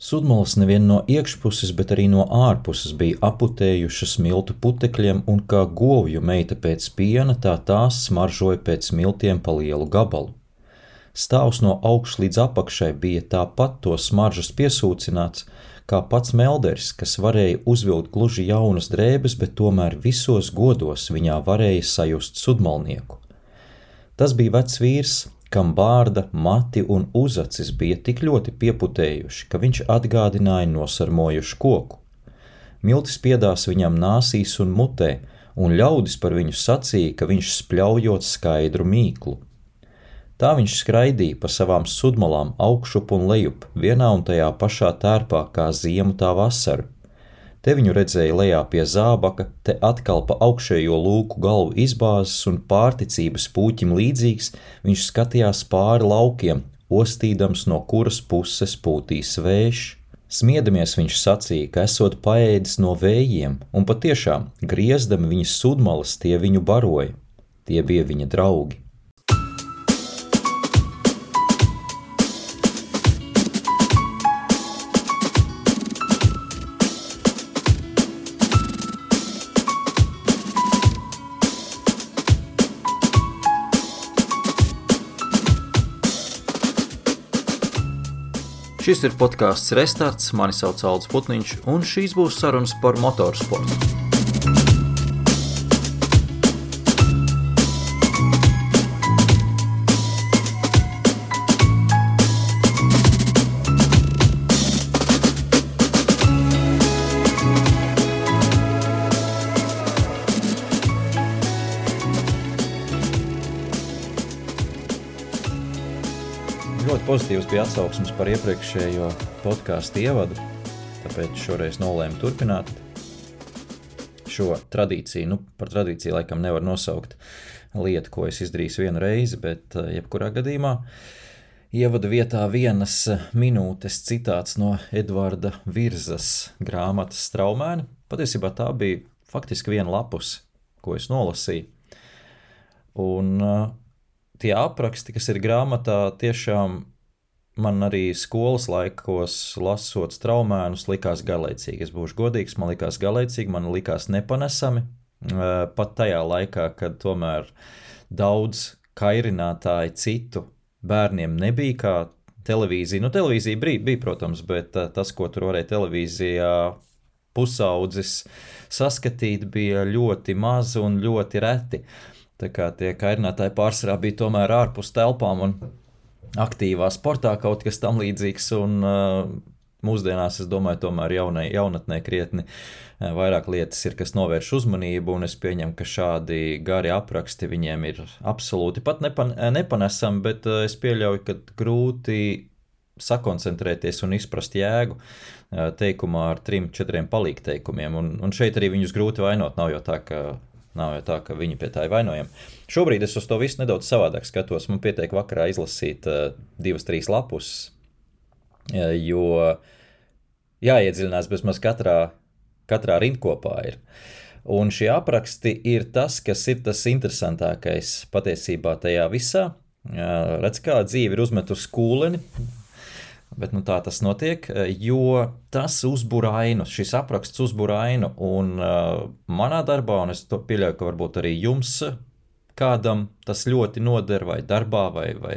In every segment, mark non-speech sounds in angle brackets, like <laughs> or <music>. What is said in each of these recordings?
Sudmalas nevien no iekšpuses, bet arī no ārpuses bija aputējušas miltu putekļiem, un kā govju meita pēc piena, tā tās smaržoja pēc miltiem pa lielu gabalu. Stāvs no augšas līdz apakšai bija tāpat to smaržas piesūcināts, kā pats Melders, kas varēja uzvilkt gluži jaunas drēbes, bet tomēr visos godos viņā varēja sajust sudmalnieku. Tas bija vecs vīrs, kam bārda, mati un uzacis bija tik ļoti pieputējuši, ka viņš atgādināja nosarmojušu koku. Miltis piedās viņam nāsīs un mutē, un ļaudis par viņu sacīja, ka viņš spļaujot skaidru mīklu. Tā viņš skraidīja pa savām sudmalām augšup un lejup, vienā un tajā pašā tērpā kā ziemu tā vasaru, Te viņu redzēja lejā pie zābaka, te atkal pa augšējo lūku galvu izbāzes un pārticības pūķim līdzīgs, viņš skatījās pāri laukiem, ostīdams no kuras puses pūtīs vējš. Smiedamies viņš sacīja, ka esot paēdis no vējiem, un patiešām griezdami viņas sudmalas tie viņu baroja. Tie bija viņa draugi. Šis ir podkāsts Restarts, mani sauc Alts Putniņš, un šīs būs sarunas par motorsportu. Pozitīvs bija atsauksmes par iepriekšējo podkāstu ievadu, tāpēc šoreiz nolēmu turpināt šo tradīciju. Nu, par tradīciju laikam nevar nosaukt lietu, ko es izdarīju vienu reizi, bet eh, jebkurā gadījumā ievada vietā vienas minūtes citāts no Edvarda Virzas grāmatas Straumēna. Patiesībā tā bija faktiski viena lapus, ko es nolasīju. Un uh, tie apraksti, kas ir grāmatā, tiešām man arī skolas laikos, lasot straumēnus, likās garlaicīgi. Es būšu godīgs, man likās garlaicīgi, man likās nepanesami. Pat tajā laikā, kad tomēr daudz kairinātāju citu bērniem nebija kā televīzija. Nu, televīzija bija, bija, protams, bet tas, ko tur varēja televīzijā pusaudzis saskatīt, bija ļoti maz un ļoti reti. Tā kā tie kairinātāji pārsvarā bija tomēr ārpus telpām un aktīvā sportā kaut kas tam līdzīgs. Un, uh, Mūsdienās, es domāju, tomēr jaunai, jaunatnē krietni uh, vairāk lietas ir, kas novērš uzmanību, un es pieņemu, ka šādi gari apraksti viņiem ir absolūti pat nepan, nepanesami, bet uh, es pieļauju, ka grūti sakoncentrēties un izprast jēgu teikumā ar trim, četriem palīgteikumiem. Un, un šeit arī viņus grūti vainot. Nav jau tā, ka Nav jau tā, ka viņi pie tā ir vainojami. Šobrīd es uz to visu nedaudz savādāk skatos. Man pietiek vakarā izlasīt uh, divas, trīs lapus, uh, jo jāiedziļinās bezmaz katrā, katrā rindkopā. Ir. Un šie apraksti ir tas, kas ir tas interesantākais patiesībā tajā visā. Uh, redz, kā dzīve ir uzmetusi kūleni, Bet nu, tā tas notiek, jo tas uzbūr ainu, šis apraksts uzbūr ainu. Un uh, manā darbā, un es to pieļauju, ka varbūt arī jums kādam tas ļoti noder, vai darbā, vai, vai,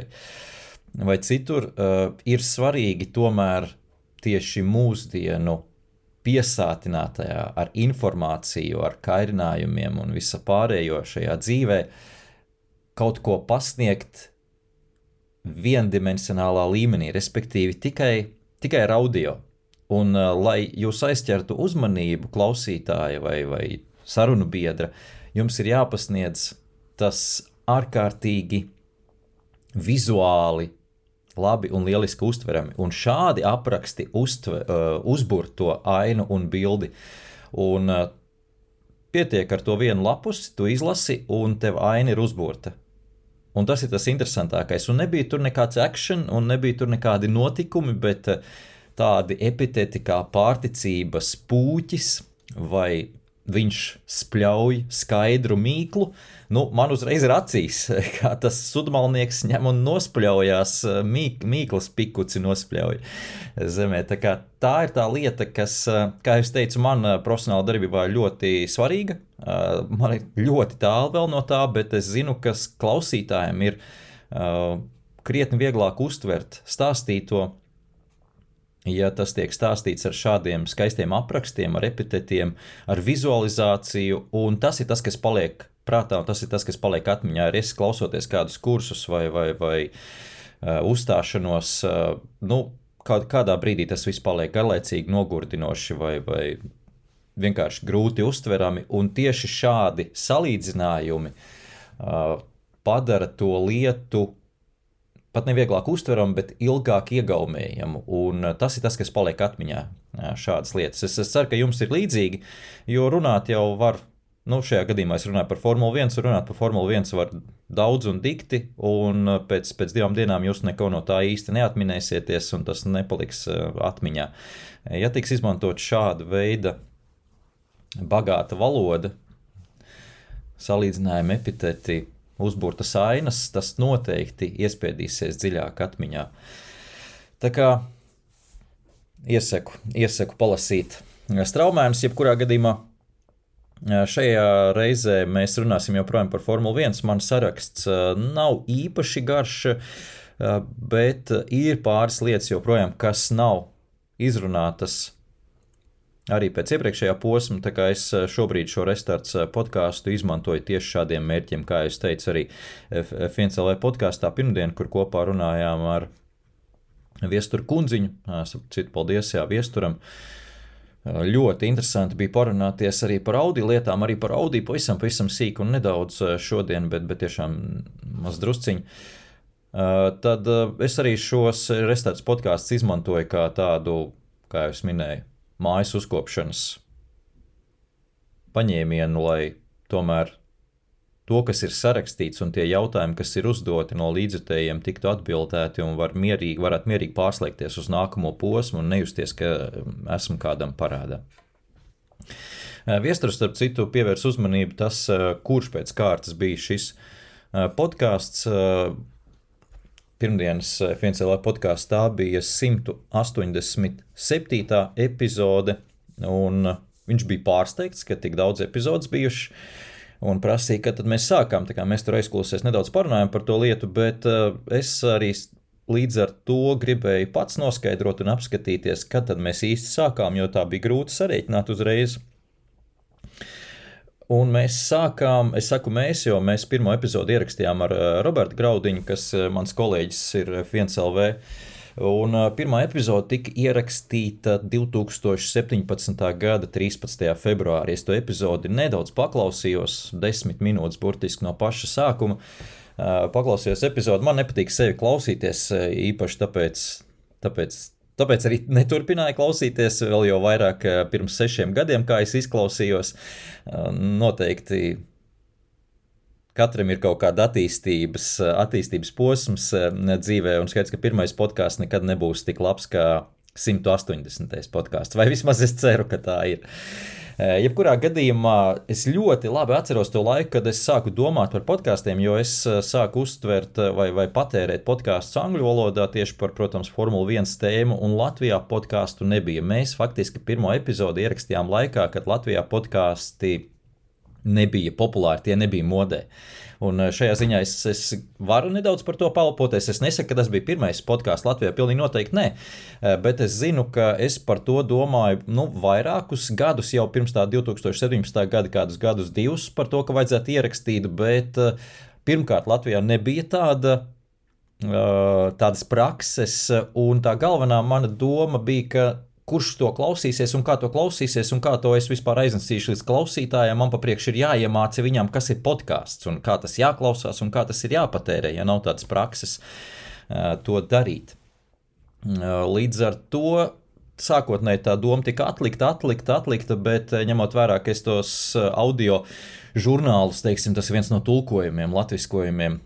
vai citur, uh, ir svarīgi tomēr tieši mūsdienu piesātinātajā ar informāciju, ar kairinājumiem un visa pārējo šajā dzīvē kaut ko pasniegt viendimensionālā līmenī, respektīvi tikai, tikai ar audio. Un, uh, lai jūs aizķertu uzmanību klausītāja vai, vai sarunu biedra, jums ir jāpasniedz tas ārkārtīgi vizuāli labi un lieliski uztverami. Un šādi apraksti uztver, uh, uzbur to ainu un bildi. Un, uh, pietiek ar to vienu lapusi, tu izlasi, un tev aina ir uzburta. Un tas ir tas interesantākais. Un nebija tur nekāds action, un nebija tur nekādi notikumi, bet eh, tādi epiteti kā pārticības pūķis vai viņš spļauj skaidru mīklu. Nu, man uzreiz ir acīs, <laughs> kā tas sudmalnieks ņem un nospļaujās, mīk, mīklas pikuci nospļauj zemē. Tā, kā, tā ir tā lieta, kas, kā jau teicu, man profesionāla darbībā ļoti svarīga. Man ir ļoti tālu vēl no tā, bet es zinu, kas klausītājiem ir krietni vieglāk uztvert stāstīto ja tas tiek stāstīts ar šādiem skaistiem aprakstiem, ar epitetiem, ar vizualizāciju, un tas ir tas, kas paliek prātā, un tas ir tas, kas paliek atmiņā. Arī es klausoties kādus kursus vai, vai, vai uh, uzstāšanos, uh, nu, kā, kādā brīdī tas viss paliek garlaicīgi, nogurdinoši vai, vai vienkārši grūti uztverami, un tieši šādi salīdzinājumi uh, padara to lietu pat nevieglāk uztveram, bet ilgāk iegaumējam. Un eh, tas ir tas, kas paliek atmiņā. Šādas lietas. Es, es ceru, ka jums ir līdzīgi, jo runāt jau var. Nu, šajā gadījumā es runāju par Formuli 1, un runāt par Formuli 1 var daudz un dikti, un eh, pēc, pēc divām dienām jūs neko no tā īsti neatminēsieties, un tas nepaliks eh, atmiņā. Ja tiks izmantot šāda veida bagāta valoda, salīdzinājumi, epiteti, uzburtas ainas, tas noteikti iespiedīsies dziļāk atmiņā. Tā kā iesaku, iesaku palasīt straumēnus, jebkurā gadījumā. Šajā reizē mēs runāsim joprojām par Formuli 1. Man saraksts nav īpaši garš, bet ir pāris lietas joprojām, kas nav izrunātas arī pēc iepriekšējā posma, tā kā es eh, šobrīd šo restarts eh, podkāstu izmantoju tieši šādiem mērķiem, kā jūs teicu, arī F1CLV podkāstā pirmdien, kur kopā runājām ar Viesturu kundziņu. Citu paldies, jā, Viesturam. Ļoti interesanti bija parunāties arī par audio lietām, arī par audio pavisam, pavisam sīk un nedaudz šodien, bet, bet tiešām maz drusciņi. Tad es arī šos restarts podkāstus izmantoju kā tādu, kā jau es minēju, mājas uzkopšanas paņēmienu, lai tomēr to, kas ir sarakstīts, un tie jautājumi, kas ir uzdoti no līdzjutējiem, tiktu atbildēti un var mierīgi, varētu mierīgi pārslēgties uz nākamo posmu un nejusties, ka um, esmu kādam parādā. Uh, Viesturs, starp citu, pievērs uzmanību tas, uh, kurš pēc kārtas bija šis uh, podkāsts pirmdienas FNCL podkāstā bija 187. epizode, un viņš bija pārsteigts, ka tik daudz epizodes bijušas. Un prasīja, kad mēs sākām. Mēs tur aizklausījāmies, nedaudz parunājām par to lietu, bet uh, es arī līdz ar to gribēju pats noskaidrot un apskatīties, kad mēs īsti sākām, jo tā bija grūti sarēķināt uzreiz. Un mēs sākām, es saku, mēs, jo mēs pirmo epizodi ierakstījām ar eh, Robertu Graudiņu, kas eh, mans kolēģis ir FNCLV. Un pirmā epizode tika ierakstīta 2017. gada 13. februārī. Es to epizodi nedaudz paklausījos, desmit minūtes burtiski no paša sākuma. Paklausījos epizodi. Man nepatīk sevi klausīties, īpaši tāpēc, tāpēc Tāpēc arī neturpināju klausīties vēl jau vairāk eh, pirms sešiem gadiem, kā es izklausījos. Eh, noteikti katram ir kaut kāda attīstības, eh, attīstības posms dzīvē, un skaidrs, ka pirmais podkāsts nekad nebūs tik labs kā 180. podkāsts. Vai vismaz es ceru, ka tā ir. Eh, jebkurā gadījumā es ļoti labi atceros to laiku, kad es sāku domāt par podkāstiem, jo es eh, sāku uztvert eh, vai, vai patērēt podkāstus angļu valodā tieši par, protams, Formuli 1 tēmu, un Latvijā podkāstu nebija. Mēs faktiski pirmo epizodi ierakstījām laikā, kad Latvijā podkāsti nebija populāri, tie nebija modē. Un eh, šajā ziņā es, es varu nedaudz par to palpoties. Es nesaku, ka tas bija pirmais podkāsts Latvijā, pilnīgi noteikti nē. Eh, bet es zinu, ka es par to domāju nu, vairākus gadus, jau pirms tā 2017. gada, kādus gadus, divus par to, ka vajadzētu ierakstīt. Bet eh, pirmkārt, Latvijā nebija tāda tādas prakses, un tā galvenā mana doma bija, ka kurš to klausīsies un kā to klausīsies, un kā to es vispār aiznesīšu līdz klausītājiem. Man papriekš ir jāiemāca viņam, kas ir podkāsts, un kā tas jāklausās, un kā tas ir jāpatērē, ja nav tādas prakses to darīt. Līdz ar to sākotnēji tā doma tika atlikta, atlikta, atlikta, bet ņemot vērā, ka es tos audio žurnālus, teiksim, tas ir viens no tulkojumiem, latviskojumiem,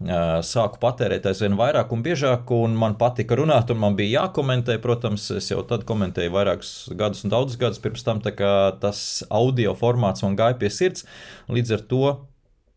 sāku patērēt aizvien vairāk un biežāk, un man patika runāt, un man bija jākomentē. Protams, es jau tad komentēju vairākus gadus un daudzus gadus pirms tam, tā kā tas audio formāts man gāja pie sirds. Līdz ar to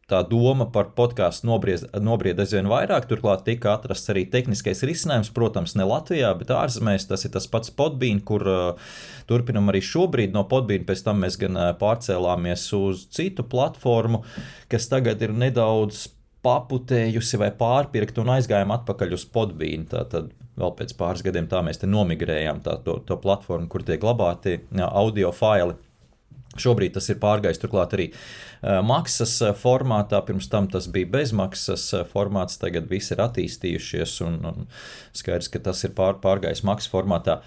tā doma par podkāstu nobried aizvien vairāk. Turklāt tika atrasts arī tehniskais risinājums, protams, ne Latvijā, bet ārzemēs. Tas ir tas pats Podbean, kur uh, turpinam arī šobrīd no Podbean. Pēc tam mēs gan pārcēlāmies uz citu platformu, kas tagad ir nedaudz paputējusi vai pārpirkta un aizgājām atpakaļ uz Podbean. Tad vēl pēc pāris gadiem tā mēs te nomigrējām tā, to, to platformu, kur tiek glabāti audio faili. Šobrīd tas ir pārgājis turklāt arī uh, maksas formātā. Pirms tam tas bija bezmaksas formāts, tagad viss ir attīstījušies un, un skaidrs, ka tas ir pār, pārgājis maksas formātā.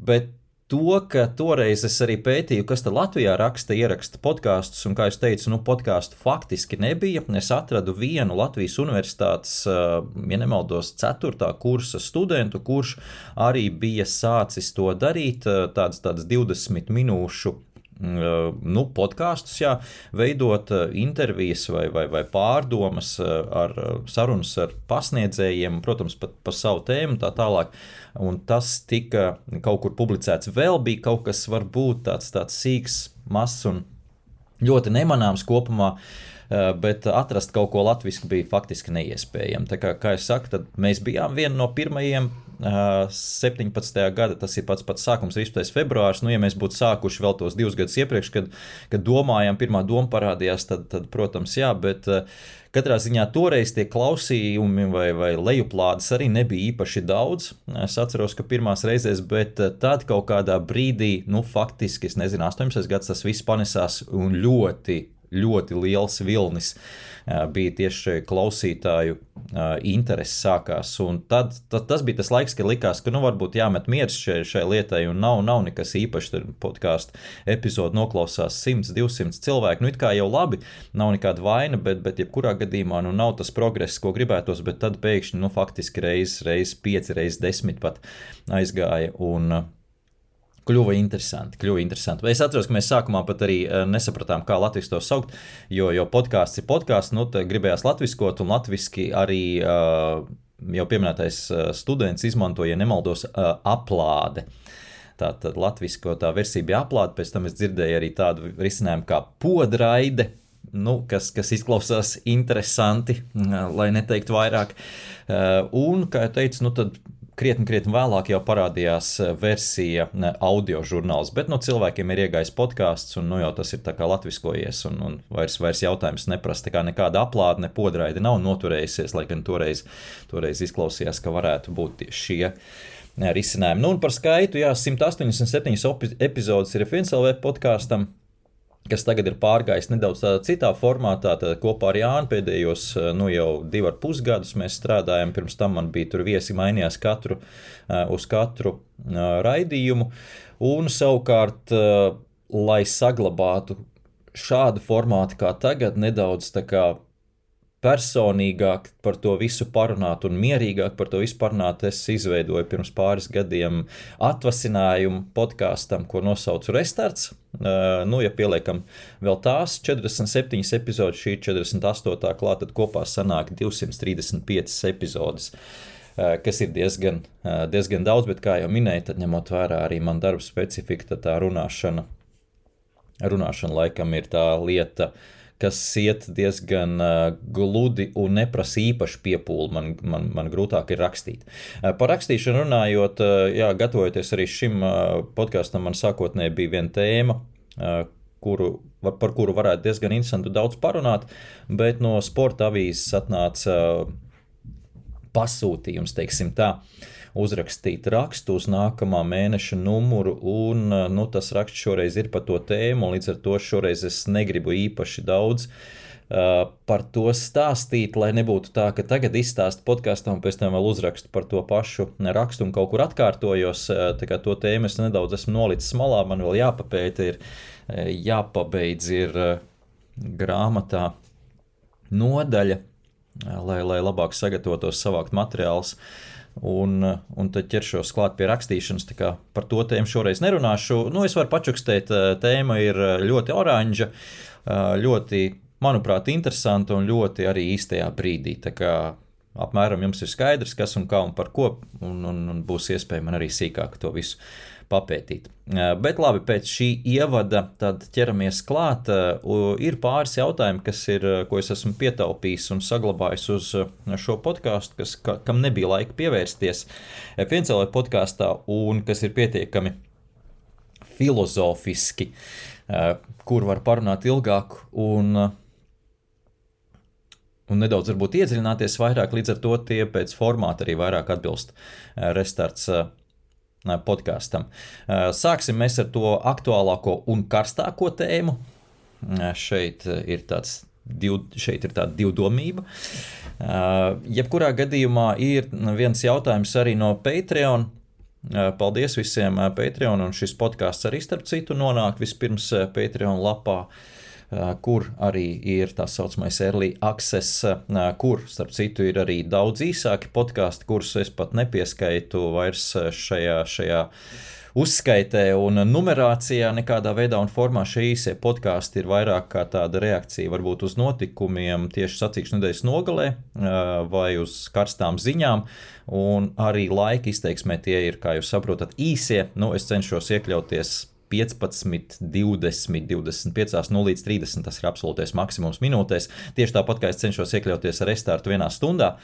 Bet to, ka toreiz es arī pētīju, kas te Latvijā raksta, ieraksta podkāstus, un, kā jau teicu, nu, podkāstu faktiski nebija. Es atradu vienu Latvijas universitātes, ja nemaldos, 4. kursa studentu, kurš arī bija sācis to darīt, tādas, tādas 20 minūšu nu, podkāstus, jā, veidot intervijas vai, vai, vai pārdomas ar sarunas ar pasniedzējiem, protams, pat par savu tēmu tā tālāk. Un tas tika kaut kur publicēts. Vēl bija kaut kas varbūt tāds, tāds sīks, mazs un ļoti nemanāms kopumā. Bet atrast kaut ko latviešu bija faktiski neiespējami. Tā kā, kā jau teicu, mēs bijām viena no pirmajiem 17. gada, tas ir pats pats sākums, 13. februāris. Nu, ja mēs būtu sākuši vēl tos divus gadus iepriekš, kad, kad domājām, pirmā doma parādījās, tad, tad protams, jā, bet katrā ziņā toreiz tie klausījumi vai, vai lejuplādes arī nebija īpaši daudz. Es atceros, ka pirmās reizēs, bet tad kaut kādā brīdī, nu, faktiski, es nezinu, 18. gads tas viss panesās un ļoti, ļoti liels vilnis. Uh, bija tieši klausītāju interesi sākās. Un tad, tad tas bija tas laiks, kad likās, ka nu, varbūt jāmet miers šai, šai lietai, un nav, nav nekas īpašs. Tur podkāstu epizode noklausās 100, 200 cilvēku. Nu, it kā jau labi, nav nekāda vaina, bet, bet jebkurā gadījumā nu, nav tas progress, ko gribētos, bet tad pēkšņi, nu, faktiski reizes, reizes pieci, reizes desmit pat aizgāja. Un, kļuva interesanti. Kļuva interesanti. Es atceros, ka mēs sākumā pat arī eh, nesapratām, kā latviešu to saukt, jo, jo podkāsts ir podkāsts, nu, gribējās latviskot, un latviski arī uh, jau pieminētais uh, students izmantoja, ja nemaldos, aplāde. Tātad latviešu tā versija bija aplāde, pēc tam es dzirdēju arī tādu risinājumu kā podraide. Nu, kas, kas izklausās interesanti, lai neteiktu vairāk. Un, kā jau teicu, nu, tad krietni, krietni vēlāk jau parādījās eh, versija audio žurnāls, bet no nu, cilvēkiem ir iegājis podkāsts, un nu, jau tas ir latviskojies, un, un vairs, vairs jautājums neprasa. Kā nekāda aplāde, ne podraide nav noturējusies, lai gan toreiz, toreiz izklausījās, ka varētu būt šie risinājumi. Nu, un par skaitu, jā, 187 epizodes ir FNCLV podkāstam kas tagad ir pārgājis nedaudz citā formātā. Tad kopā ar Jānu pēdējos nu, jau divus ar pus gadus mēs strādājam. Pirms tam man bija tur viesi mainījās katru, uz katru raidījumu. Un savukārt, lai saglabātu šādu formātu kā tagad, nedaudz tā kā personīgāk par to visu parunāt un mierīgāk par to visu parunāt, es izveidoju pirms pāris gadiem atvasinājumu podkāstam, ko nosaucu Restarts. Uh, nu, ja pieliekam vēl tās 47 epizodes, šī 48. klāta, tad kopā sanāk 235 epizodes. Uh, kas ir diezgan, uh, diezgan daudz, bet, kā jau minēju, tad ņemot vērā arī man darba specifika, tad tā runāšana, runāšana laikam ir tā lieta, uh, kas iet diezgan uh, gludi un neprasa īpašu piepūli. Man, man, man grūtāk ir rakstīt. Uh, par rakstīšanu runājot, uh, jā, gatavojoties arī šim uh, podkāstam, man sākotnēji bija viena tēma. Uh, kuru, par kuru varētu diezgan interesanti daudz parunāt, bet no sporta avīzes atnāca uh, pasūtījums, teiksim tā. Uh, uzrakstīt rakstu uz nākamā mēneša numuru, un nu, tas raksts šoreiz ir par to tēmu, un līdz ar to šoreiz es negribu īpaši daudz. Uh, par to stāstīt, lai nebūtu tā, ka tagad izstāstu podkāstu un pēc tam vēl uzrakstu par to pašu rakstu un kaut kur atkārtojos. Uh, to tēmu es nedaudz esmu nolicis malā, man vēl jāpapēta, ir jāpabeidz ir grāmatā nodaļa, lai, lai labāk sagatavotos, savākt materiālus. Uh, Un, un tad ķeršos klāt pie rakstīšanas. Par to tēmu šoreiz nerunāšu. Nu, es varu pačukstēt, tēma ir ļoti oranža, ļoti, manuprāt, interesanta un ļoti arī īstajā brīdī. Tā kā apmēram jums ir skaidrs, kas un kā un par ko, un, un, un būs iespēja man arī sīkāk to visu papētīt. Bet labi, pēc šī ievada tad ķeramies klāt. Ir pāris jautājumi, kas ir, ko es esmu pietaupījis un saglabājis uz šo podkāstu, kas, kam nebija laika pievērsties F1 podkāstā, un kas ir pietiekami filozofiski, kur var parunāt ilgāk un, un nedaudz varbūt iedziļināties vairāk, līdz ar to tie pēc formāta arī vairāk atbilst restarts podkāstam. Sāksim mēs ar to aktuālāko un karstāko tēmu. Šeit ir tāds div, šeit ir tāda divdomība. Jebkurā gadījumā ir viens jautājums arī no Patreon. Paldies visiem Patreon, un šis podkāsts arī starp citu nonāk vispirms Patreon lapā. Uh, Eh, kur arī ir tā saucamais early access, kur, starp citu, ir arī daudz īsāki podkāsti, kurus es pat nepieskaitu vairs šajā, šajā uzskaitē un numerācijā nekādā veidā un formā šie īsie podkāsti ir vairāk kā tāda reakcija varbūt uz notikumiem tieši sacīkšu nedēļas nogalē vai uz karstām ziņām, un arī laika izteiksmē tie ir, kā jūs saprotat, īsie. Nu, es cenšos iekļauties 15, 20, 25, 0 līdz 30. Tas ir absolūtais maksimums minūtēs. Tieši tāpat kā es cenšos iekļauties ar restartu vienā stundā.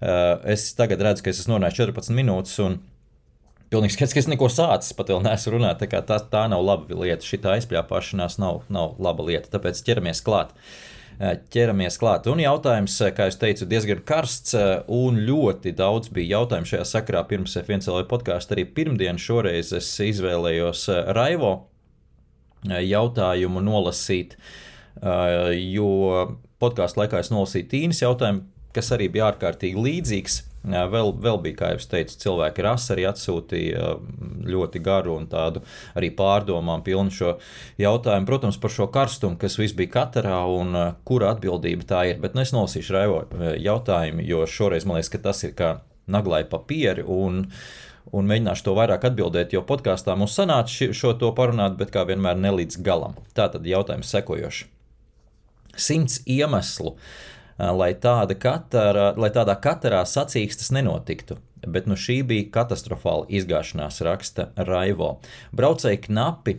Eh, es tagad redzu, ka es esmu runājis 14 minūtes. Pilnīgi skaidrs, ka es neko sācis, pat vēl neesmu runājis. Tā, tā, tā nav laba lieta. Šī aizpļāpāšanās nav, nav laba lieta. Tāpēc ķeramies klāt. Uh, ķeramies klāt. Un jautājums, eh, kā jau teicu, diezgan karsts, eh, un ļoti daudz bija jautājumu šajā sakarā pirms F1 podkāstu. Arī pirmdien šoreiz es izvēlējos Raivo jautājumu nolasīt, jo podkāstu laikā es nolasīju Tīnas jautājumu, kas arī bija ārkārtīgi līdzīgs. Vēl, vēl bija, kā jau teicu, cilvēki rasa arī atsūtīja ļoti garu un tādu arī pārdomām pilnu šo jautājumu. Protams, par šo karstumu, kas viss bija katrā un kura atbildība tā ir. Bet nu, es nolasīšu Raivo jautājumu, jo šoreiz man liekas, ka tas ir kā naglai papieri. Un, un mēģināšu to vairāk atbildēt, jo podkāstā mums sanāca šo to parunāt, bet kā vienmēr ne līdz galam. Tā tad jautājums sekojošs. Simts iemeslu, lai, tāda katara, lai tādā katrā sacīkstas nenotiktu. Bet nu šī bija katastrofāla izgāšanās, raksta Raivo. Braucēji knapi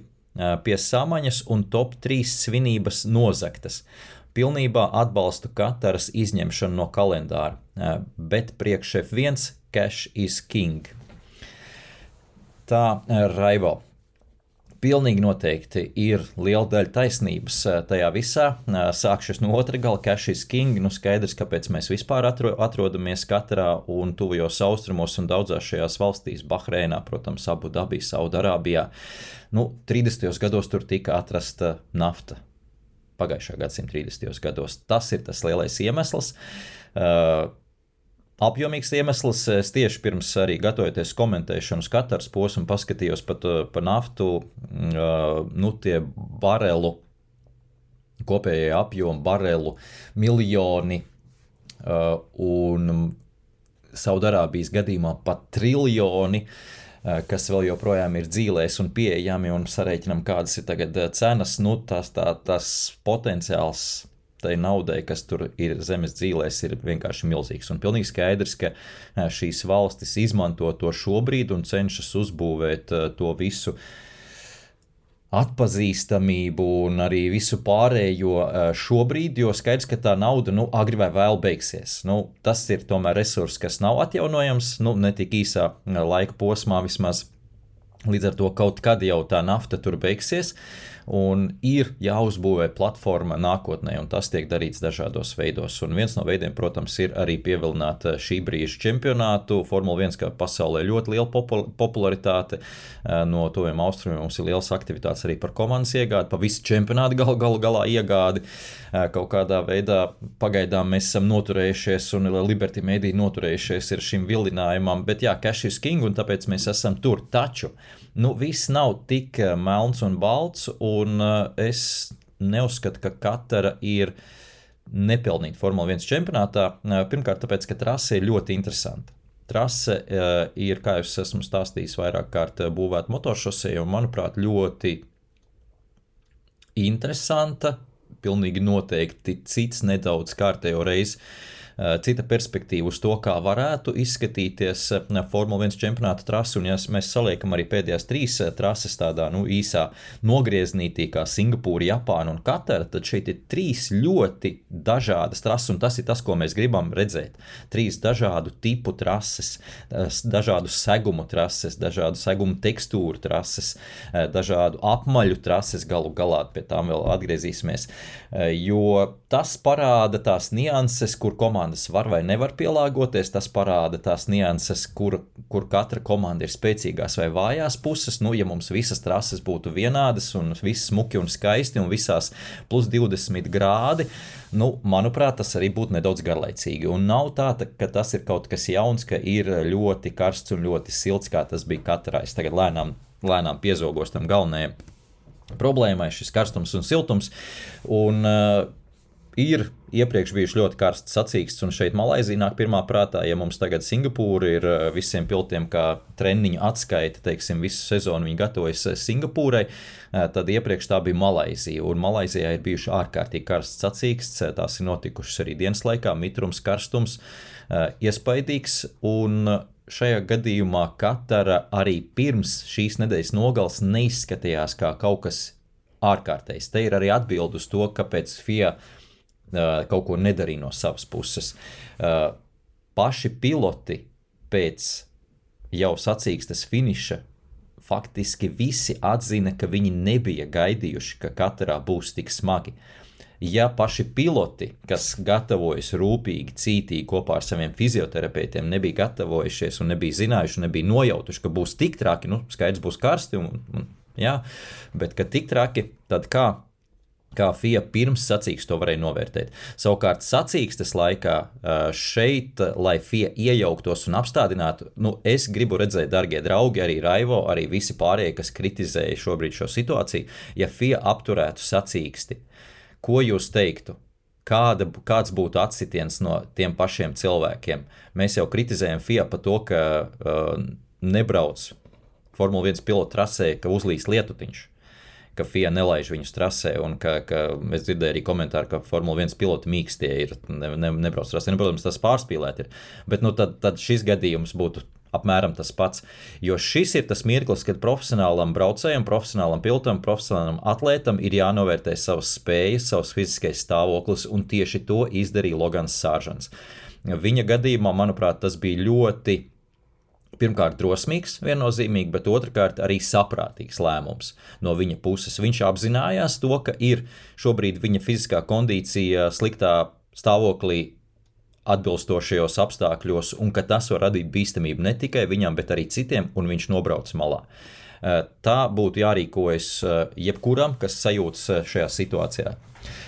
pie samaņas un top 3 svinības nozaktas. Pilnībā atbalstu kataras izņemšanu no kalendāra, bet priekš F1 cash is king. Tā Raivo. Pilnīgi noteikti ir liela daļa taisnības eh, tajā visā. Eh, sākšu no otra gala, Cash is King. Nu, skaidrs, kāpēc mēs vispār atro, atrodamies katrā un tuvajos austrumos un daudzās šajās valstīs, Bahreinā, protams, Abu Dabī, Saudārābijā. Nu, 30. gados tur tika atrasta nafta. Pagājušā gadsimta 30. gados. Tas ir tas lielais iemesls. Uh, apjomīgs iemesls. Es tieši pirms arī gatavoties komentēšanu, skatars posmu, paskatījos pat uh, pa naftu, uh, nu, tie barelu, kopējie apjomi, barelu, miljoni un Saudārābijas gadījumā pat triljoni kas vēl joprojām ir dzīvēs un pieejami, un sarēķinām, kādas ir tagad cenas, nu, tas, tā, tas potenciāls tai naudai, kas tur ir zemes dzīvēs, ir vienkārši milzīgs. Un pilnīgi skaidrs, ka šīs valstis izmanto to šobrīd un cenšas uzbūvēt to visu atpazīstamību un arī visu pārējo šobrīd, jo skaidrs, ka tā nauda nu, agri vai vēl beigsies. Nu, tas ir tomēr resurs, kas nav atjaunojams, nu, ne tik īsā laika posmā vismaz. Līdz ar to kaut kad jau tā nafta tur beigsies. Un ir jāuzbūvē platforma nākotnē, un tas tiek darīts dažādos veidos. Un viens no veidiem, protams, ir arī pievilināt eh, šī brīža čempionātu. Formula 1 kā pasaulē ļoti liela popularitāte, eh, no tuviem austrumiem mums ir liels aktivitātes arī par komandas iegādi, pa visu čempionātu galu, galu galā iegādi. Eh, kaut kādā veidā pagaidām mēs esam noturējušies, un Liberty Media noturējušies ir šim vilinājumam, bet jā, cash is king, un tāpēc mēs esam tur. Taču nu, viss nav tik eh, melns un balts, un eh, es neuzskatu, ka katra ir nepelnīta Formule 1 čempionātā. Eh, pirmkārt, tāpēc, ka trase ir ļoti interesanta. trase ir, kā jau es esmu stāstījis, vairāk kārt būvēta motošosei, un manuprāt, ļoti interesanta. Pilnīgi noteikti cits nedaudz kārtējo reizi Eh, cita perspektīva uz to, kā varētu izskatīties eh, Formule 1 čempionāta trase. Un, ja mēs saliekam arī pēdējās trīs eh, trases tādā nu, īsā nogrieznītī, kā Singapūra, Japāna un Katara, tad šeit ir trīs ļoti dažādas trases, un tas ir tas, ko mēs gribam redzēt. Trīs dažādu tipu trases, dažādu segumu trases, dažādu segumu tekstūru trases, dažādu apmaļu trases, galu galā pie tām vēl atgriezīsimies. Jo tas parāda tās nianses, kur komanda komandas var vai nevar pielāgoties. Tas parāda tās nianses, kur, kur katra komanda ir spēcīgās vai vājās puses. Nu, ja mums visas trases būtu vienādas un viss smuki un skaisti un visās plus 20 grādi, nu, manuprāt, tas arī būtu nedaudz garlaicīgi. Un nav tā, ka tas ir kaut kas jauns, ka ir ļoti karsts un ļoti silts, kā tas bija katrā. Es tagad lēnām, lēnām piezogos tam galvenajam problēmai, šis karstums un siltums. Un, uh, ir iepriekš bijuši ļoti karsts sacīksts, un šeit Malaisija nāk pirmā prātā. Ja mums tagad Singapūra ir eh, visiem piltiem kā treniņu atskaita, teiksim, visu sezonu viņi gatavojas eh, Singapūrai, eh, tad iepriekš tā bija Malaisija. Un Malaisijā ir bijuši ārkārtīgi karsts sacīksts, tās ir notikušas arī dienas laikā, mitrums, karstums, iespaidīgs. Un šajā gadījumā Katara arī pirms šīs nedēļas nogales neizskatījās kā kaut kas ārkārtējs. Te ir arī atbilde uz to, kāpēc FIA kaut ko nedarīja no savas puses. Paši piloti pēc jau sacīkstas finiša faktiski visi atzina, ka viņi nebija gaidījuši, ka katrā būs tik smagi. Ja paši piloti, kas gatavojas rūpīgi, cītīgi kopā ar saviem fizioterapeitiem, nebija gatavojušies un nebija zinājuši, nebija nojautuši, ka būs tik traki, nu, skaidrs būs karsti, un, un, jā, bet ka tik traki, tad kā kā FIA pirms sacīkstes to varēja novērtēt. Savukārt, sacīkstes laikā šeit, lai FIA iejauktos un apstādinātu, nu, es gribu redzēt, darbie draugi, arī Raivo, arī visi pārējie, kas kritizēja šobrīd šo situāciju, ja FIA apturētu sacīksti. Ko jūs teiktu? Kāda, kāds būtu atsitiens no tiem pašiem cilvēkiem? Mēs jau kritizējam FIA par to, ka uh, nebrauc Formule 1 pilotu trasē, ka uzlīs lietutiņš ka FIA nelaiž viņus trasē, un ka, ka es dzirdēju arī komentāru, ka Formule 1 piloti mīkstie ir, ne, ne, nebrauc trasē. Nu, protams, tas pārspīlēt ir, bet nu, tad, tad šis gadījums būtu apmēram tas pats. Jo šis ir tas mirklis, kad profesionālam braucējam, profesionālam pilotam, profesionālam atlētam ir jānovērtē savas spējas, savs fiziskais stāvoklis, un tieši to izdarīja Logans Sāržants. Viņa gadījumā, manuprāt, tas bija ļoti pirmkārt drosmīgs, viennozīmīgi, bet otrkārt arī saprātīgs lēmums no viņa puses. Viņš apzinājās to, ka ir šobrīd viņa fiziskā kondīcija sliktā stāvoklī atbilstošajos apstākļos, un ka tas var radīt bīstamību ne tikai viņam, bet arī citiem, un viņš nobrauc malā. Eh, tā būtu jārīkojas eh, jebkuram, kas sajūtas eh, šajā situācijā.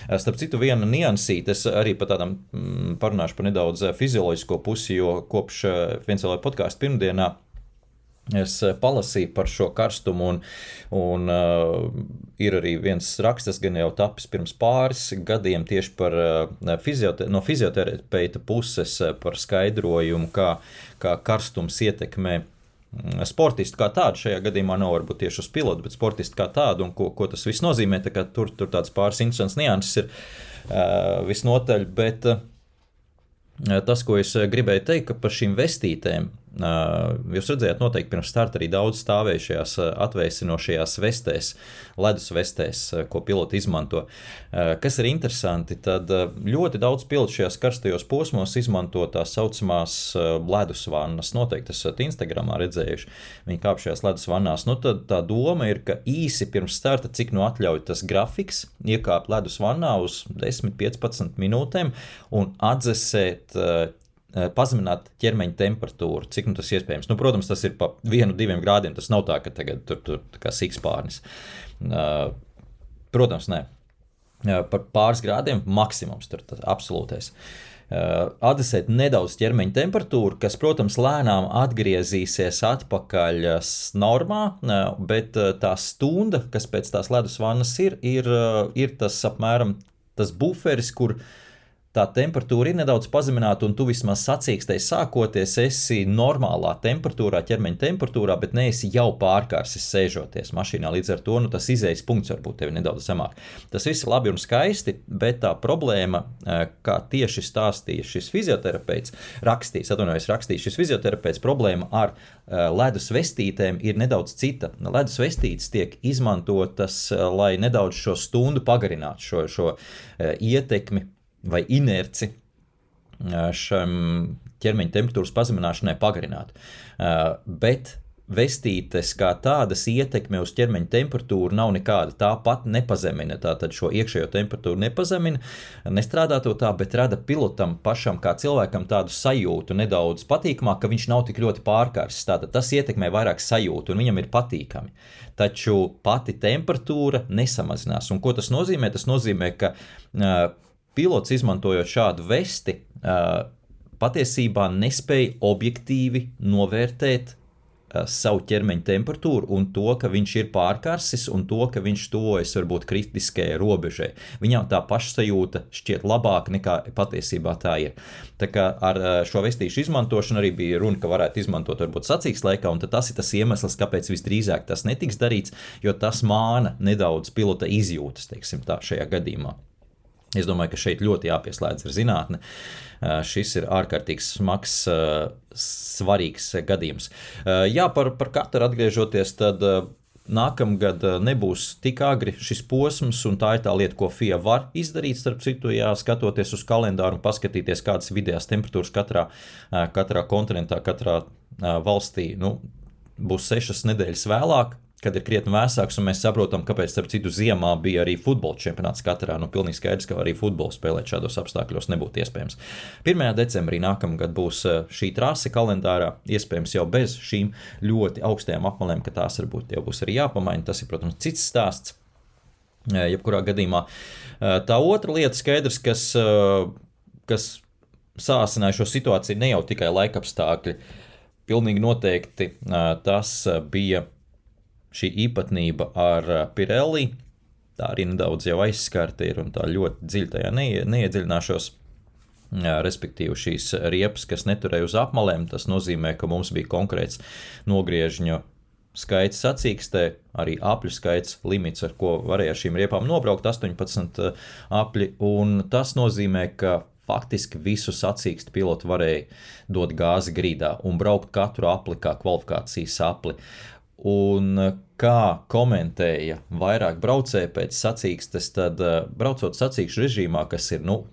Starp citu, viena niansīte, es arī par tādām mm, parunāšu par nedaudz fizioloģisko pusi, jo kopš viens vēl podkāstu pirmdienā Es palasīju par šo karstumu, un, un uh, ir arī viens raksts, gan jau tapis pirms pāris gadiem, tieši par, uh, fiziote no fizioterapeita puses par skaidrojumu, kā, kā karstums ietekmē Mm, sportistu kā tādu. Šajā gadījumā nav varbūt tieši uz pilotu, bet sportistu kā tādu un ko, ko tas viss nozīmē. Tur, tur tāds pāris interesants nianses ir uh, visnotaļ. Bet uh, tas, ko es gribēju teikt, par šīm vestītēm Jūs redzējāt, noteikti pirms starta arī daudz stāvēja šajās atvēsinošajās vestēs, ledus vestēs, ko piloti izmanto. Kas ir interesanti, tad ļoti daudz pilotu šajās karstajos posmos izmanto tā saucamās ledus vannas. Noteikti esat Instagramā redzējuši, viņi kāp šajās ledus vannās. Nu, tad tā doma ir, ka īsi pirms starta, cik nu atļauj tas grafiks, iekāpt ledus vannā uz 10-15 minūtēm un atdzesēt pazemināt ķermeņa temperatūru, cik nu tas iespējams. Nu, protams, tas ir pa vienu, diviem grādiem. Tas nav tā, ka tagad tur ir kā sikspārnis. Uh, protams, nē. Uh, par pāris grādiem maksimums tur ir absolūtais. Adresēt nedaudz ķermeņa temperatūru, kas, protams, lēnām atgriezīsies atpakaļ normā, bet tā stunda, kas pēc tās ledus vannas ir, ir, ir tas apmēram tas buferis, kur uh, tā temperatūra ir nedaudz pazemināta, un tu vismaz sacīkstēji sākoties, esi normālā temperatūrā, ķermeņa temperatūrā, bet neesi jau pārkārsis sēžoties mašīnā. Līdz ar to nu, tas izējas punkts varbūt tev ir nedaudz zemāk. Tas viss ir labi un skaisti, bet tā problēma, eh, kā tieši stāstīja šis fizioterapeits, rakstīs, atvainojos, rakstīs šis fizioterapeits, problēma ar eh, ledus vestītēm ir nedaudz cita. Ledus vestītes tiek izmantotas, eh, lai nedaudz šo stundu pagarinātu šo, šo ietekmi vai inerci šam ķermeņa temperatūras pazemināšanai pagarināt. Bet vestītes kā tādas ietekme uz ķermeņa temperatūru nav nekāda. Tā pat nepazemina, tātad šo iekšējo temperatūru nepazemina, nestrādā to tā, bet rada pilotam pašam, kā cilvēkam, tādu sajūtu nedaudz patīkamāk, ka viņš nav tik ļoti pārkārsis. Tātad tas ietekmē vairāk sajūtu, un viņam ir patīkami. Taču pati temperatūra nesamazinās. Un ko tas nozīmē? Tas nozīmē, ka uh, pilots izmantojot šādu vesti, patiesībā nespēja objektīvi novērtēt savu ķermeņa temperatūru un to, ka viņš ir pārkarsis un to, ka viņš tuvojas varbūt kritiskajai robežai. Viņam tā pašsajūta šķiet labāka nekā patiesībā tā ir. Tā kā ar šo vestīšu izmantošanu arī bija runa, ka varētu izmantot varbūt sacīks laikā, un tas ir tas iemesls, kāpēc visdrīzāk tas netiks darīts, jo tas māna nedaudz pilota izjūtas, teiksim tā, šajā gadījumā. Es domāju, ka šeit ļoti jāpieslēdz ar zinātni. Šis ir ārkārtīgi smags, svarīgs gadījums. Jā, par, par katru atgriežoties, tad nākamgad nebūs tik agri šis posms, un tā ir tā lieta, ko FIA var izdarīt. Starp citu, jā, skatoties uz kalendāru un paskatīties, kādas vidējās temperatūras katrā, katrā kontinentā, katrā valstī. Nu, būs sešas nedēļas vēlāk, kad ir krietni vēsāks, un mēs saprotam, kāpēc, starp citu, ziemā bija arī futbola čempionāts katrā. Nu, pilnīgi skaidrs, ka arī futbolu spēlēt šādos apstākļos nebūtu iespējams. 1. decembrī nākamgad būs eh, šī trase kalendārā, iespējams jau bez šīm ļoti augstajām apmalēm, ka tās varbūt jau būs arī jāpamaina. Tas ir, protams, cits stāsts. Eh, jebkurā gadījumā eh, tā otra lieta, skaidrs, kas, kas sāsināja šo situāciju, ne jau tikai laikapstākļi. Pilnīgi noteikti tas bija šī īpatnība ar eh, Pirelli. Tā arī nedaudz jau aizskarta ir un tā ļoti dziļi tajā neie, neiedziļināšos. Respektīvi, šīs riepas, kas neturēja uz apmalēm, tas nozīmē, ka mums bija konkrēts nogriežņu skaits sacīkstē, arī apļu skaits, limits, ar ko varēja ar šīm riepām nobraukt, 18 eh, apļi. Tas nozīmē, ka faktiski visu sacīkstu pilotu varēja dot gāzi grīdā un braukt katru apli kā kvalifikācijas apli. Un eh, kā komentēja vairāk braucēji pēc sacīkstes, tad eh, braucot sacīkšu režīmā, kas ir, nu,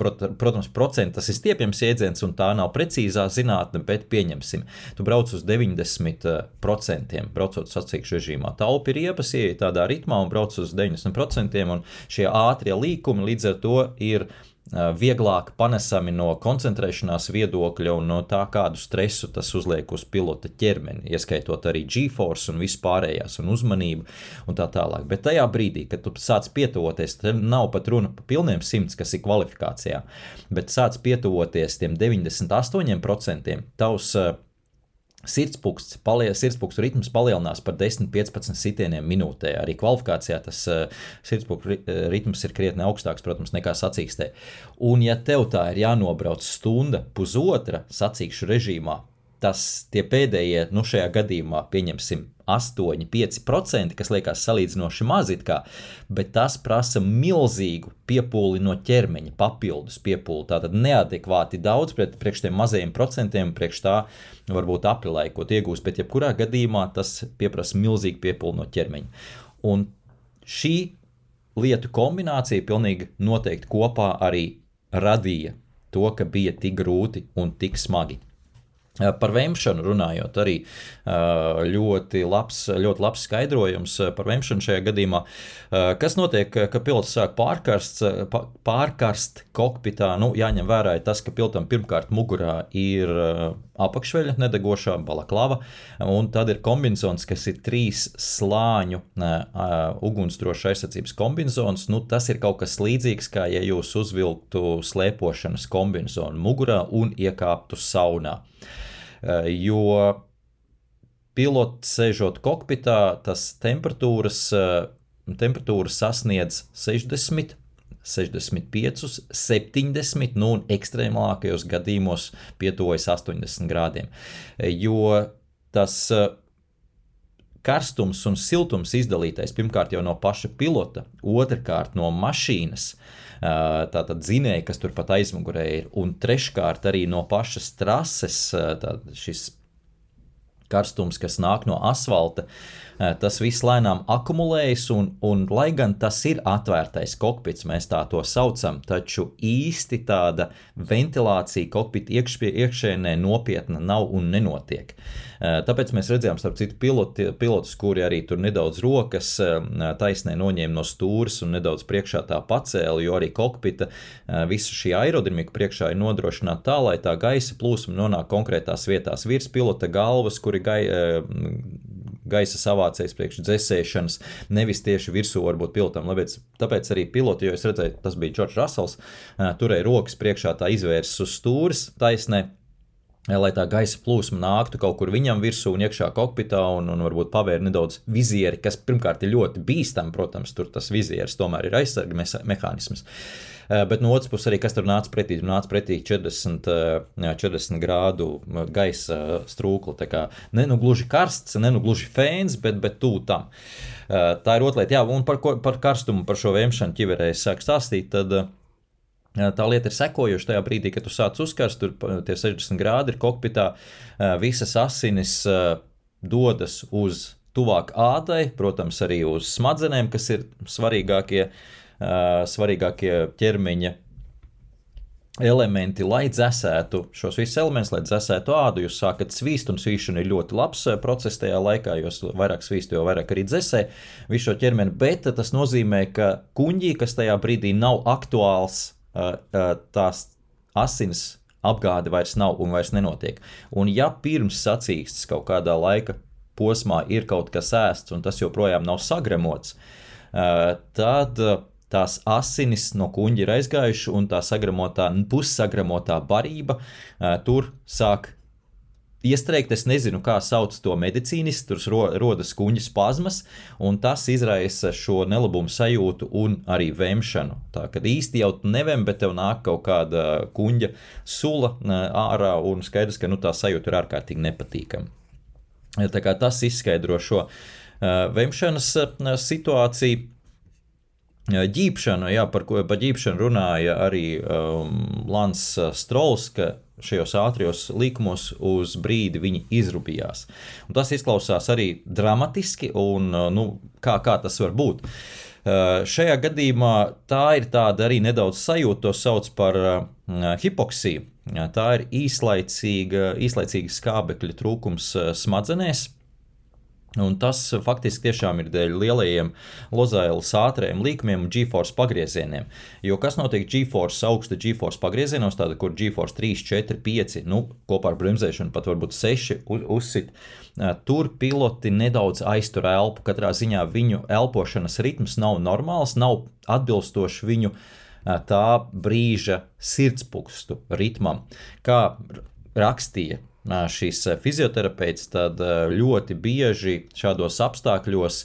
protams, procents tas ir stiepjams jēdziens, un tā nav precīzā zinātne, bet pieņemsim, tu brauc uz 90%, braucot sacīkšu režīmā. Taupi riepas, ieeja tādā ritmā un brauc uz 90%, un šie ātrie līkumi līdz ar to ir vieglāk panesami no koncentrēšanās viedokļa un no tā, kādu stresu tas uzliek uz pilota ķermeni, ieskaitot arī G-force un vispārējās un uzmanību un tā tālāk. Bet tajā brīdī, kad tu sāc pietuvoties, tad nav pat runa par pilniem simts, kas ir kvalifikācijā, bet sāc pietuvoties tiem 98%, tavs Sirdspūksts, palie, sirdspūkstu ritms palielinās par 10-15 sitieniem minūtē. Arī kvalifikācijā tas uh, sirdspūkstu ritms ir krietni augstāks, protams, nekā sacīkstē. Un, ja tev tā ir jānobrauc stunda, pusotra sacīkšu režīmā, tas tie pēdējie, nu, šajā gadījumā, pieņemsim, 8, 5%, kas liekas salīdzinoši maz, kā, bet tas prasa milzīgu piepūli no ķermeņa, papildus piepūli. Tātad neadekvāti daudz pret, priekš tiem mazajiem procentiem, priekš tā varbūt aprilē, ko iegūst, bet jebkurā gadījumā tas prasa milzīgu piepūli no ķermeņa. Un šī lietu kombinācija pilnīgi noteikti kopā arī radīja to, ka bija tik grūti un tik smagi. Par vēmšanu runājot, arī ļoti labs, ļoti labs skaidrojums par vēmšanu šajā gadījumā. Kas notiek, ka pilots sāk pārkarst, pārkarst kokpitā? Nu, jāņem vērā tas, ka pilotam pirmkārt mugurā ir apakšveļa nedegošā balaklava, un tad ir kombinzons, kas ir trīs slāņu ugunsdrošas aizsardzības kombinzons. Nu, tas ir kaut kas līdzīgs, kā ja jūs uzvilktu slēpošanas kombinzonu mugurā un iekāptu saunā. Eh, jo pilots sēžot kokpitā, tas temperatūras, eh, temperatūras sasniedz 60. 65, 70, nu, un ekstrēmākajos gadījumos pietuvojas 80 grādiem. Jo tas karstums un siltums izdalītais pirmkārt jau no paša pilota, otrkārt no mašīnas, tātad zinēja, kas turpat aizmugurē ir, un treškārt arī no pašas trases, šis karstums, kas nāk no asfalta, tas viss lēnām akumulējas, un, un lai gan tas ir atvērtais kokpits, mēs tā to saucam, taču īsti tāda ventilācija kokpita iekšpie, iekšēnē nopietna nav un nenotiek. Tāpēc mēs redzējām, starp citu, piloti, pilotus, kuri arī tur nedaudz rokas taisnē noņēma no stūres un nedaudz priekšā tā pacēla, jo arī kokpita visa šī aerodinamika priekšā ir nodrošināta tā, lai tā gaisa plūsma nonāk konkrētās vietās virs pilota galvas, kuri gai, gaisa savācējs priekš dzēsēšanas, nevis tieši virsū varbūt pilotam. Tāpēc, tāpēc arī piloti, jo es redzēju, tas bija Džordžs Rasels, turēja rokas priekšā tā izvērses uz stūres taisnē. Lai tā gaisa plūsma nāktu kaut kur viņam virsū un iekšā kokpitā, un, un varbūt pavērt nedaudz vizieri, kas pirmkārt ir ļoti bīstami, protams, tur tas vizieris tomēr ir aizsarga mehānisms. Eh, bet no otras puses, arī kas tur nāca pretī, tur nāca pretī 40, 40 eh, grādu gaisa strūkla. Tā kā ne nu gluži karsts, ne nu gluži fēns, bet, bet tuvu tam. Eh, tā ir otra lieta, jā, un par, par karstumu, par šo vēmšanu ķiverē es sāku stāstīt. Tad, Tā lieta ir sekojoša tajā brīdī, kad tu sāc uzkarst, tur tie 60 grādi ir kokpitā, visas asinis dodas uz tuvāk ādai, protams, arī uz smadzenēm, kas ir svarīgākie svarīgākie ķermeņa elementi, lai dzēsētu šos visus elementus, lai dzēsētu ādu. Jūs sākat svīst, un svīšana ir ļoti labs process tajā laikā, jo vairāk svīst, jo vairāk arī dzēsē visu šo ķermeni. Bet tas nozīmē, ka kuģī, kas tajā brīdī nav aktuāls, tās asins apgāde vairs nav un vairs nenotiek. Un ja pirms sacīkstes kaut kādā laika posmā ir kaut kas ēsts, un tas joprojām nav sagremots, tad tās asinis no kuģa ir aizgājušas, un tā sagramotā, pussagramotā barība tur sāk iestrēgt. Es nezinu, kā sauc to medicīniski, tur ro, rodas kuģa spazmas, un tas izraisa šo nelabumu sajūtu un arī vemšanu. Tā kā īsti jau nevem, bet tev nāk kaut kāda kuģa sula ārā, un skaidrs, ka nu, tā sajūta ir ārkārtīgi nepatīkama. Tas izskaidro šo vemšanas uh, situāciju ģīpšanu, jā, par ko par ģīpšanu runāja arī um, Lans Strauss, ka šajos ātrijos likumos uz brīdi viņi izrūpījās. Un tas izklausās arī dramatiski, un nu, kā, kā tas var būt. Uh, šajā gadījumā tā ir tāda arī nedaudz sajūta, to sauc par uh, hipoksiju. Tā ir īslaicīga, īslaicīga skābekļa trūkums uh, smadzenēs Un tas faktiski tiešām ir dēļ lielajiem lozailas ātriem līkumiem un G-force pagriezieniem. Jo kas notiek G-force augsta G-force pagriezienos, tāda, kur G-force 3, 4, 5, nu, kopā ar bremzēšanu pat varbūt 6 uzsit, tur piloti nedaudz aiztur elpu. Katrā ziņā viņu elpošanas ritms nav normāls, nav atbilstošs viņu tā brīža sirdspūkstu ritmam. Kā rakstīja šīs fizioterapeits, tad ļoti bieži šādos apstākļos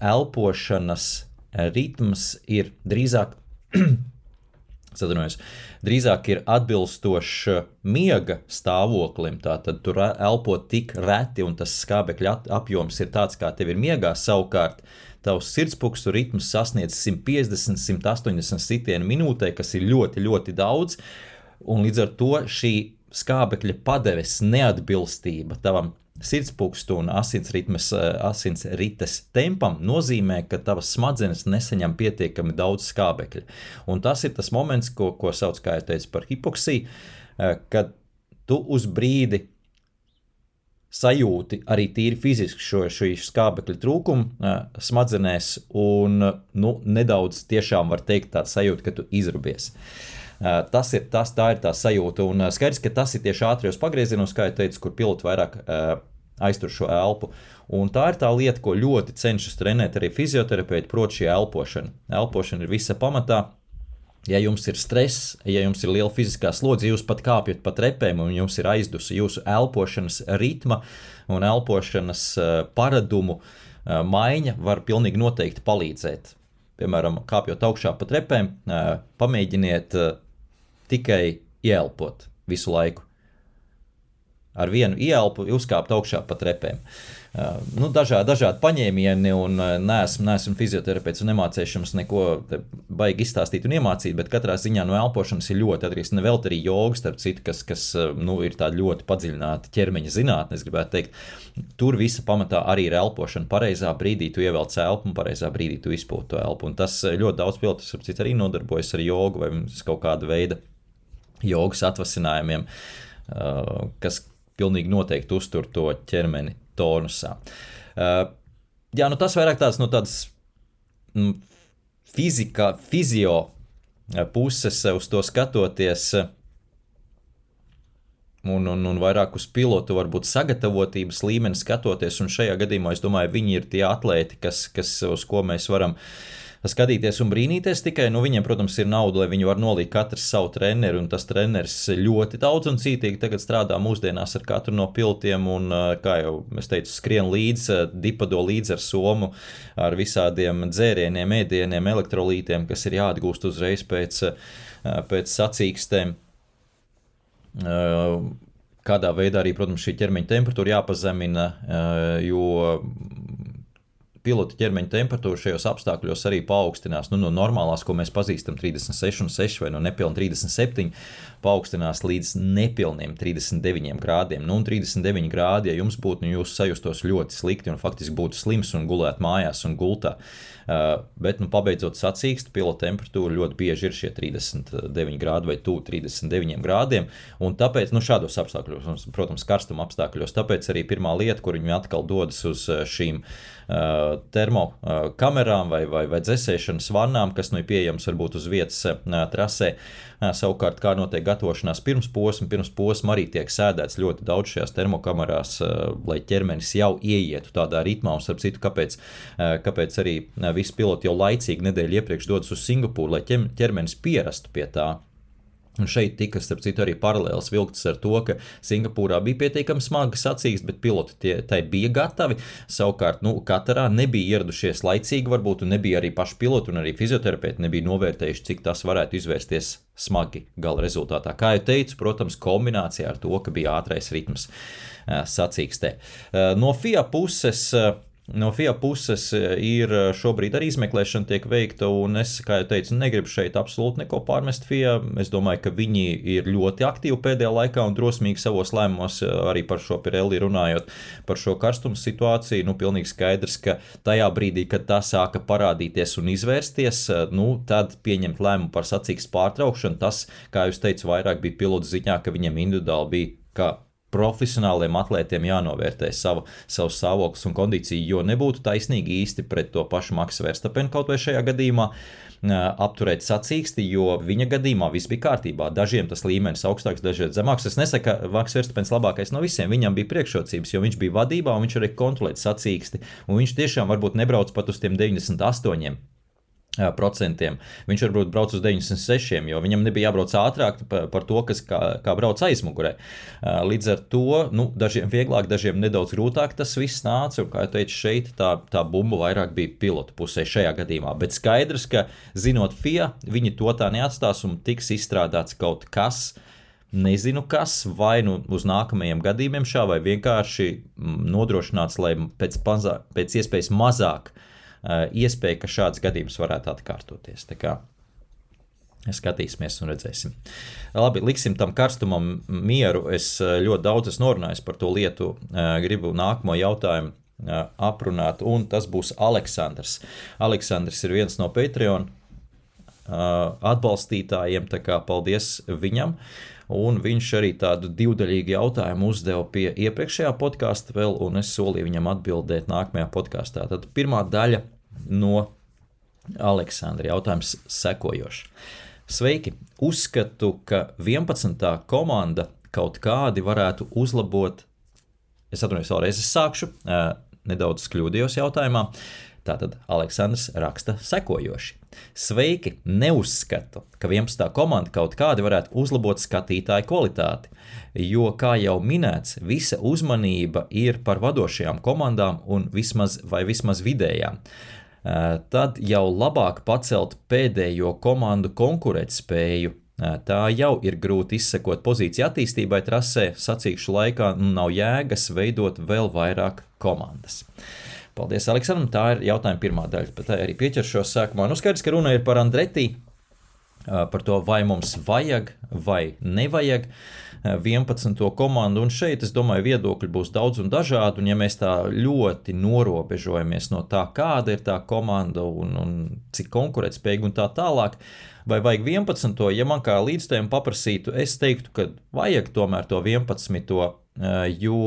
elpošanas ritms ir drīzāk. <clears throat> Sadunojos, drīzāk ir atbilstošs miega stāvoklim. Tātad tur elpo tik reti, un tas skābekļa apjoms ir tāds, kā tev ir miegā. Savukārt, tavs sirdspūkstu ritms sasniedz 150, 180 sitienu minūtē, kas ir ļoti, ļoti daudz. Un līdz ar to šī skābekļa padeves neatbilstība tavam sirdspūkstu un asinsrites, eh, asinsrites tempam nozīmē, ka tavas smadzenes nesaņem pietiekami daudz skābekļa. Un tas ir tas moments, ko, ko sauc kā jau teicu par hipoksiju, eh, kad tu uz brīdi sajūti arī tīri fiziski šo, šo skābekļa trūkumu eh, smadzenēs, un nu, nedaudz tiešām var teikt tādu sajūtu, ka tu izrubies. Uh, Eh, tas ir tas, tā ir tā sajūta. Un eh, skaidrs, ka tas ir tieši ātrijos pagriezienos, kā jau teicu, kur piloti vairāk eh, aiztur šo elpu. Un tā ir tā lieta, ko ļoti cenšas trenēt arī fizioterapeiti, proti, šī elpošana. Elpošana ir visa pamatā. Ja jums ir stress, ja jums ir liela fiziskā slodze, jūs pat kāpjat pa trepēm un jums ir aizdusi jūsu elpošanas ritma un elpošanas paradumu maiņa var pilnīgi noteikti palīdzēt piemēram, kāpjot augšā pa trepēm, pamēģiniet tikai ieelpot visu laiku. Ar vienu ieelpu uzkāpt augšā pa trepēm. Uh, nu, dažādi, dažādi paņēmieni, un neesmu, neesmu fizioterapeits un nemācīšams neko baigi izstāstīt un iemācīt, bet katrā ziņā no elpošanas ir ļoti atkarīgs. Ne vēl arī jogas, starp citu, kas, kas nu, ir tāda ļoti padziļināta ķermeņa zinātne, es gribētu teikt. Tur visa pamatā arī ir elpošana. Pareizā brīdī tu ievelc elpu un pareizā brīdī tu izpūti elpu. Un tas ļoti daudz pilotu, starp citu, arī nodarbojas ar jogu vai kaut kāda veida jogas atvasinājumiem, kas pilnīgi noteikti uztur to ķermeni tonusā. Uh, jā, nu tas vairāk tāds no tādas mm, fizika, fizio uh, puses uh, uz to skatoties. Un, un, un vairāk uz pilotu, varbūt sagatavotības līmeni skatoties. Un šajā gadījumā es domāju, viņi ir tie atlēti, kas, kas, uz ko mēs varam uh, skatīties un brīnīties tikai. Nu, viņiem, protams, ir nauda, lai viņi var nolikt katrs savu treneru, un tas treneris ļoti daudz un cītīgi tagad strādā mūsdienās ar katru no piltiem, un, kā jau es teicu, skrien līdzi, dipado līdzi ar somu, ar visādiem dzērieniem, ēdieniem, elektrolītiem, kas ir jāatgūst uzreiz pēc, pēc sacīkstēm kādā veidā arī, protams, šī ķermeņa temperatūra jāpazemina, jo pilota ķermeņa temperatūra šajos apstākļos arī paaugstinās. Nu, no normālās, ko mēs pazīstam, 36,6 vai no nepilnīgi 37, paaugstinās līdz nepilniem 39 grādiem. Nu, un 39 grādi, ja jums būtu, nu, jūs sajustos ļoti slikti un faktiski būtu slims un gulētu mājās un gultā. Uh, bet, nu, pabeidzot sacīkstu, pilota temperatūra ļoti bieži ir šie 39 grādi vai tuvu 39 grādiem. Un tāpēc, nu, šādos apstākļos, protams, karstuma apstākļos, tāpēc arī pirmā lieta, kur viņi atkal dodas uz šīm uh, termokamerām vai, vai, vai dzēsēšanas vannām, kas nu ir pieejams varbūt uz vietas uh, trasē. Savukārt, kā notiek gatavošanās pirms posma, pirms posma arī tiek sēdēts ļoti daudz šajās termokamerās, lai ķermenis jau ieietu tādā ritmā. Un, starp citu, kāpēc, kāpēc arī visi piloti jau laicīgi nedēļu iepriekš dodas uz Singapūru, lai ķermenis pierastu pie tā. Un šeit tika, starp citu, arī paralēls vilkts ar to, ka Singapūrā bija pietiekami smagi sacīksts, bet piloti tie, tai bija gatavi. Savukārt, nu, Katarā nebija ieradušies laicīgi, varbūt, nebija arī paši piloti un arī fizioterapeiti nebija novērtējuši, cik tas varētu izvērsties smagi gala rezultātā. Kā jau teicu, protams, kombinācijā ar to, ka bija ātrais ritms sacīkstē. No FIA puses No FIA puses e, ir e, šobrīd arī izmeklēšana tiek veikta, un es, kā jau teicu, negribu šeit absolūti neko pārmest FIA. Es domāju, ka viņi ir ļoti aktīvi pēdējā laikā un drosmīgi savos lēmumos, e, arī par šo Pirelli runājot, par šo karstumu situāciju. Nu, pilnīgi skaidrs, ka tajā brīdī, kad tā sāka parādīties un izvērsties, nu, tad pieņemt lēmumu par sacīkstu pārtraukšanu, tas, kā jūs teicat, vairāk bija pilotu ziņā, ka viņiem individuāli bija kā profesionāliem atlētiem jānovērtē sava, savs stāvoklis un kondīcija, jo nebūtu taisnīgi īsti pret to pašu Maksu Verstapenu kaut vai šajā gadījumā apturēt sacīksti, jo viņa gadījumā viss bija kārtībā. Dažiem tas līmenis augstāks, dažiem zemāks. Es nesaku, ka Maks Verstapens labākais no visiem. Viņam bija priekšrocības, jo viņš bija vadībā un viņš varēja kontrolēt sacīksti. Un viņš tiešām varbūt nebrauc pat uz tiem 98 procentiem. Viņš varbūt brauc uz 96, jo viņam nebija jābrauc ātrāk par, to, kas kā, kā brauc aizmugurē. Līdz ar to nu, dažiem vieglāk, dažiem nedaudz grūtāk tas viss nāca. Un, kā jau teicu, šeit tā, tā bumba vairāk bija pilotu pusē šajā gadījumā. Bet skaidrs, ka zinot FIA, viņi to tā neatstās un tiks izstrādāts kaut kas. Nezinu, kas vai nu uz nākamajiem gadījumiem šā, vai vienkārši nodrošināts, lai pēc, pazā, pēc iespējas mazāk uh, iespēja, ka šāds gadījums varētu atkārtoties. Skatīsimies un redzēsim. Labi, liksim tam karstumam mieru. Es eh, ļoti daudz esmu norunājis par to lietu. Eh, gribu nākamo jautājumu aprunāt, un tas būs Aleksandrs. Aleksandrs ir viens no Patreon atbalstītājiem, tā kā paldies viņam. Un viņš arī tādu divdaļīgu jautājumu uzdeva pie iepriekšējā podkāsta vēl, un es solīju viņam atbildēt nākamajā podkāstā. Tad pirmā daļa no Aleksandra jautājums sekojošs. Sveiki! Uzskatu, ka 11. komanda kaut kādi varētu uzlabot. Es atvainojos, vēlreiz es sākšu, nedaudz kļūdījos jautājumā. Tātad Aleksandrs raksta sekojoši. Sveiki! Neuzskatu, ka 11. komanda kaut kādi varētu uzlabot skatītāju kvalitāti, jo, kā jau minēts, visa uzmanība ir par vadošajām komandām un vismaz, vai vismaz vidējām. tad jau labāk pacelt pēdējo komandu konkurētspēju. Tā jau ir grūti izsekot pozīciju attīstībai trasē, sacīkšu laikā nu, nav jēgas veidot vēl vairāk komandas. Paldies, Aleksandram. Tā ir jautājuma pirmā daļa, bet tā arī pieķeršos sākumā. Nu, skaidrs, ka runa ir par Andreti, par to, vai mums vajag vai nevajag. 11. komandu, un šeit, es domāju, viedokļi būs daudz un dažādi. Un, ja mēs tā ļoti norobežojamies no tā, kāda ir tā komanda un, un cik konkurētspējīga un tā tālāk, vai vajag 11. Ja man kā līdzstājiem paprasītu, es teiktu, ka vajag tomēr to 11. jo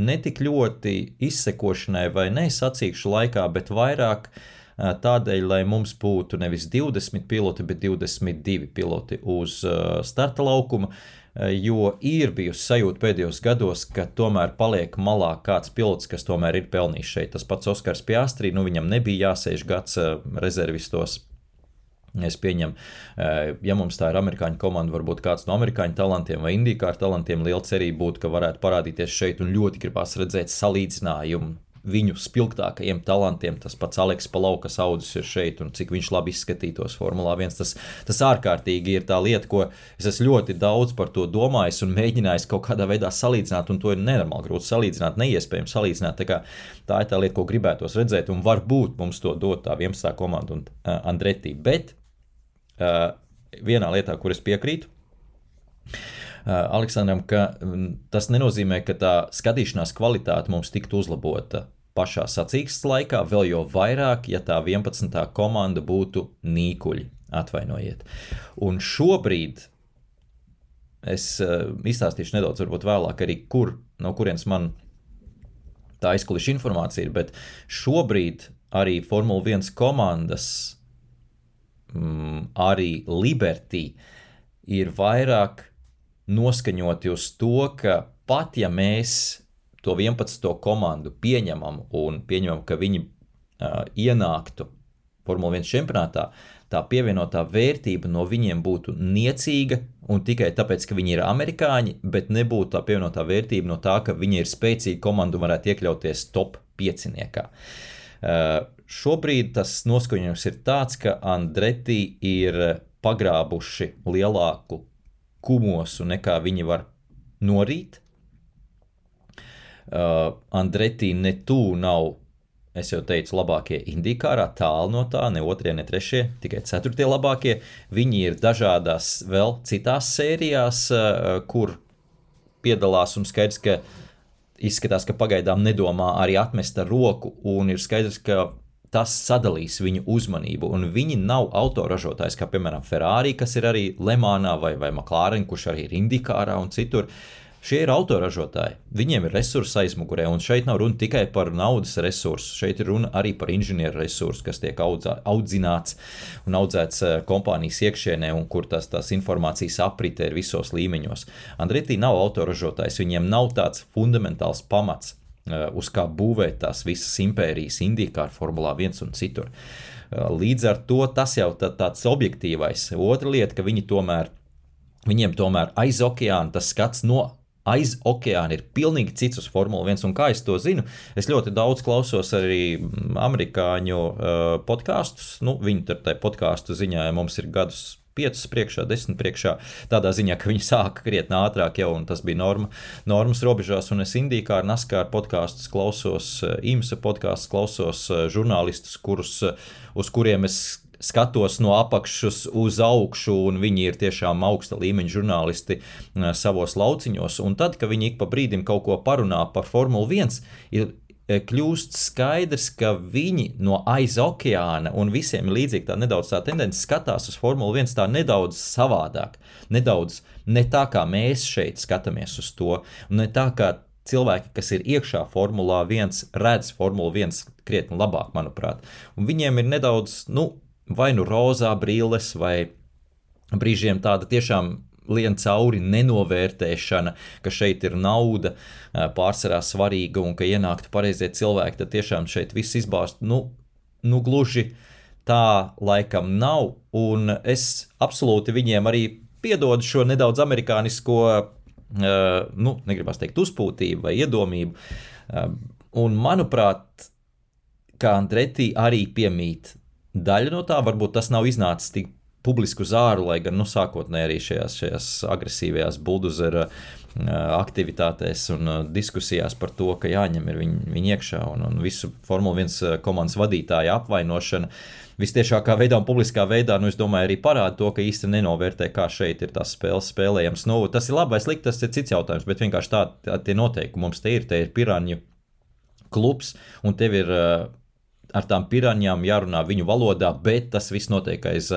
netik ļoti izsekošanai vai nesacīkšu laikā, bet vairāk tādēļ, lai mums būtu nevis 20 piloti, bet 22 piloti uz starta laukuma. Jo ir bijusi sajūta pēdējos gados, ka tomēr paliek malā kāds pilots, kas tomēr ir pelnījis šeit. Tas pats Oskars Piastrī, nu viņam nebija jāsēž gads rezervistos Es pieņemu, ja mums tā ir amerikāņu komanda, varbūt kāds no amerikāņu talantiem vai indīkāru talantiem, liela cerība būtu, ka varētu parādīties šeit un ļoti gribās redzēt salīdzinājumu viņu spilgtākajiem talantiem. Tas pats Aleks Palau, kas audzis ir šeit, un cik viņš labi izskatītos Formulā 1. Tas, tas ārkārtīgi ir tā lieta, ko es esmu ļoti daudz par to domājis un mēģinājis kaut kādā veidā salīdzināt, un to ir nenormāli grūti salīdzināt, neiespējami salīdzināt. Tā, tā ir tā lieta, ko gribētos redzēt, un varbūt mums to dot tā 11. komanda un uh, Andretī. Bet vienā lietā, kur es piekrītu. Uh, Aleksandram, ka um, tas nenozīmē, ka tā skatīšanās kvalitāte mums tiktu uzlabota pašā sacīkstes laikā, vēl jau vairāk, ja tā 11. komanda būtu nīkuļi. Atvainojiet. Un šobrīd es uh, izstāstīšu nedaudz, vēlāk, arī kur, no kurienes man tā aizkulisku informācija ir, bet šobrīd arī Formula 1 komandas mm, arī Liberty ir vairāk noskaņoti uz to, ka pat ja mēs to 11. komandu pieņemam un pieņemam, ka viņi uh, ienāktu Formule 1 čempionātā, tā pievienotā vērtība no viņiem būtu niecīga un tikai tāpēc, ka viņi ir amerikāņi, bet nebūtu tā pievienotā vērtība no tā, ka viņi ir spēcīga komanda un varētu iekļauties top pieciniekā. Uh, Šobrīd tas noskaņojums ir tāds, ka Andreti ir pagrābuši lielāku kumosu nekā viņi var norīt. Uh, Andreti ne tuvu nav, es jau teicu, labākie indīkārā, tālu no tā, ne otrie, ne trešie, tikai ceturtie labākie. Viņi ir dažādās vēl citās sērijās, uh, kur piedalās un skaidrs, ka izskatās, ka pagaidām nedomā arī atmest ar roku, un ir skaidrs, ka tas sadalīs viņu uzmanību. Un viņi nav autoražotājs, kā piemēram Ferrari, kas ir arī Lemānā vai, vai McLaren, kurš arī ir Indikārā un citur. Šie ir autoražotāji. Viņiem ir resursi aizmugurē, un šeit nav runa tikai par naudas resursu. Šeit ir runa arī par inženieru resursu, kas tiek audzā, audzināts un audzēts eh, kompānijas iekšienē, un kur tas, tās informācijas aprite ir visos līmeņos. Andretī nav autoražotājs, viņiem nav tāds fundamentāls pamats uz kā būvēt tās visas impērijas, Indijā, Formulā 1 un citur. Eh, līdz ar to tas jau tā, tāds objektīvais. Otra lieta, ka viņi tomēr, viņiem tomēr aiz okeāna tas skats no aiz okeāna ir pilnīgi cits uz Formuli 1. Un kā es to zinu, es ļoti daudz klausos arī mm, amerikāņu uh, podkāstus. Nu, tajā podkāstu ziņā mums ir gadus 5 priekšā, 10 priekšā. Tādā ziņā, ka viņi sāka krietni ātrāk jau, un tas bija norma, normas robežās. Un es Indijā ar Naskāru podkāstus klausos, eh, IMSA podkāstus klausos eh, žurnālistus, kurus, eh, uz kuriem es skatos no apakšas uz augšu, un viņi ir tiešām augsta līmeņa žurnālisti savos lauciņos. Un tad, kad viņi ik pa brīdim kaut ko parunā par Formuli 1, ir kļūst skaidrs, ka viņi no aiz okeāna un visiem ir līdzīga tā nedaudz tā tendence skatās uz Formuli 1 tā nedaudz savādāk. Nedaudz ne tā, kā mēs šeit skatāmies uz to, un ne tā, kā cilvēki, kas ir iekšā Formulā 1, redz Formuli 1 krietni labāk, manuprāt. Un viņiem ir nedaudz, nu, vai nu rozā brilles, vai brīžiem tāda tiešām lien cauri nenovērtēšana, ka šeit ir nauda pārsvarā svarīga un ka ienāktu pareizie cilvēki, tad tiešām šeit viss izbāzt. Nu, nu gluži tā laikam nav, un es absolūti viņiem arī piedodu šo nedaudz amerikānisko, nu, negribas teikt, uzpūtību vai iedomību. Un, manuprāt, ka Andretī arī piemīt daļa no tā, varbūt tas nav iznācis tik publiski uz āru, lai gan nu, sākotnēji arī šajās, šajās agresīvajās buldozera aktivitātēs un diskusijās par to, ka jāņem ir viņi, viņi iekšā un, un visu Formule 1 komandas vadītāja apvainošana. Vistiešākā veidā un publiskā veidā, nu, es domāju, arī parāda to, ka īsti nenovērtē, kā šeit ir tās spēles spēlējams. Nu, tas ir labi vai slikti, tas ir cits jautājums, bet vienkārši tā, tā tie noteikumi mums te ir. Te ir piranju klubs, un tev ir uh, ar tām piranjām jārunā viņu valodā, bet tas viss notiek aiz,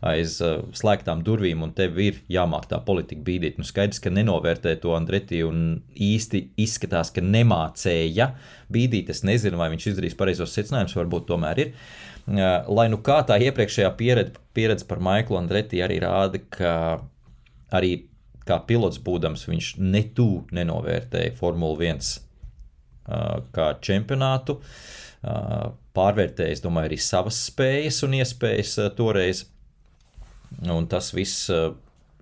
aiz slēgtām durvīm, un tev ir jāmāk tā politika bīdīt. Nu, skaidrs, ka nenovērtē to Andreti, un īsti izskatās, ka nemācēja bīdīt. Es nezinu, vai viņš izdarīs pareizos secinājumus, varbūt tomēr ir. Lai nu kā tā iepriekšējā pieredze, pieredze par Maiklu Andreti arī rāda, ka arī kā pilots būdams, viņš netū nenovērtēja Formuli 1 kā čempionātu. Pārvērtēja, es domāju, arī savas spējas un iespējas toreiz. Un tas viss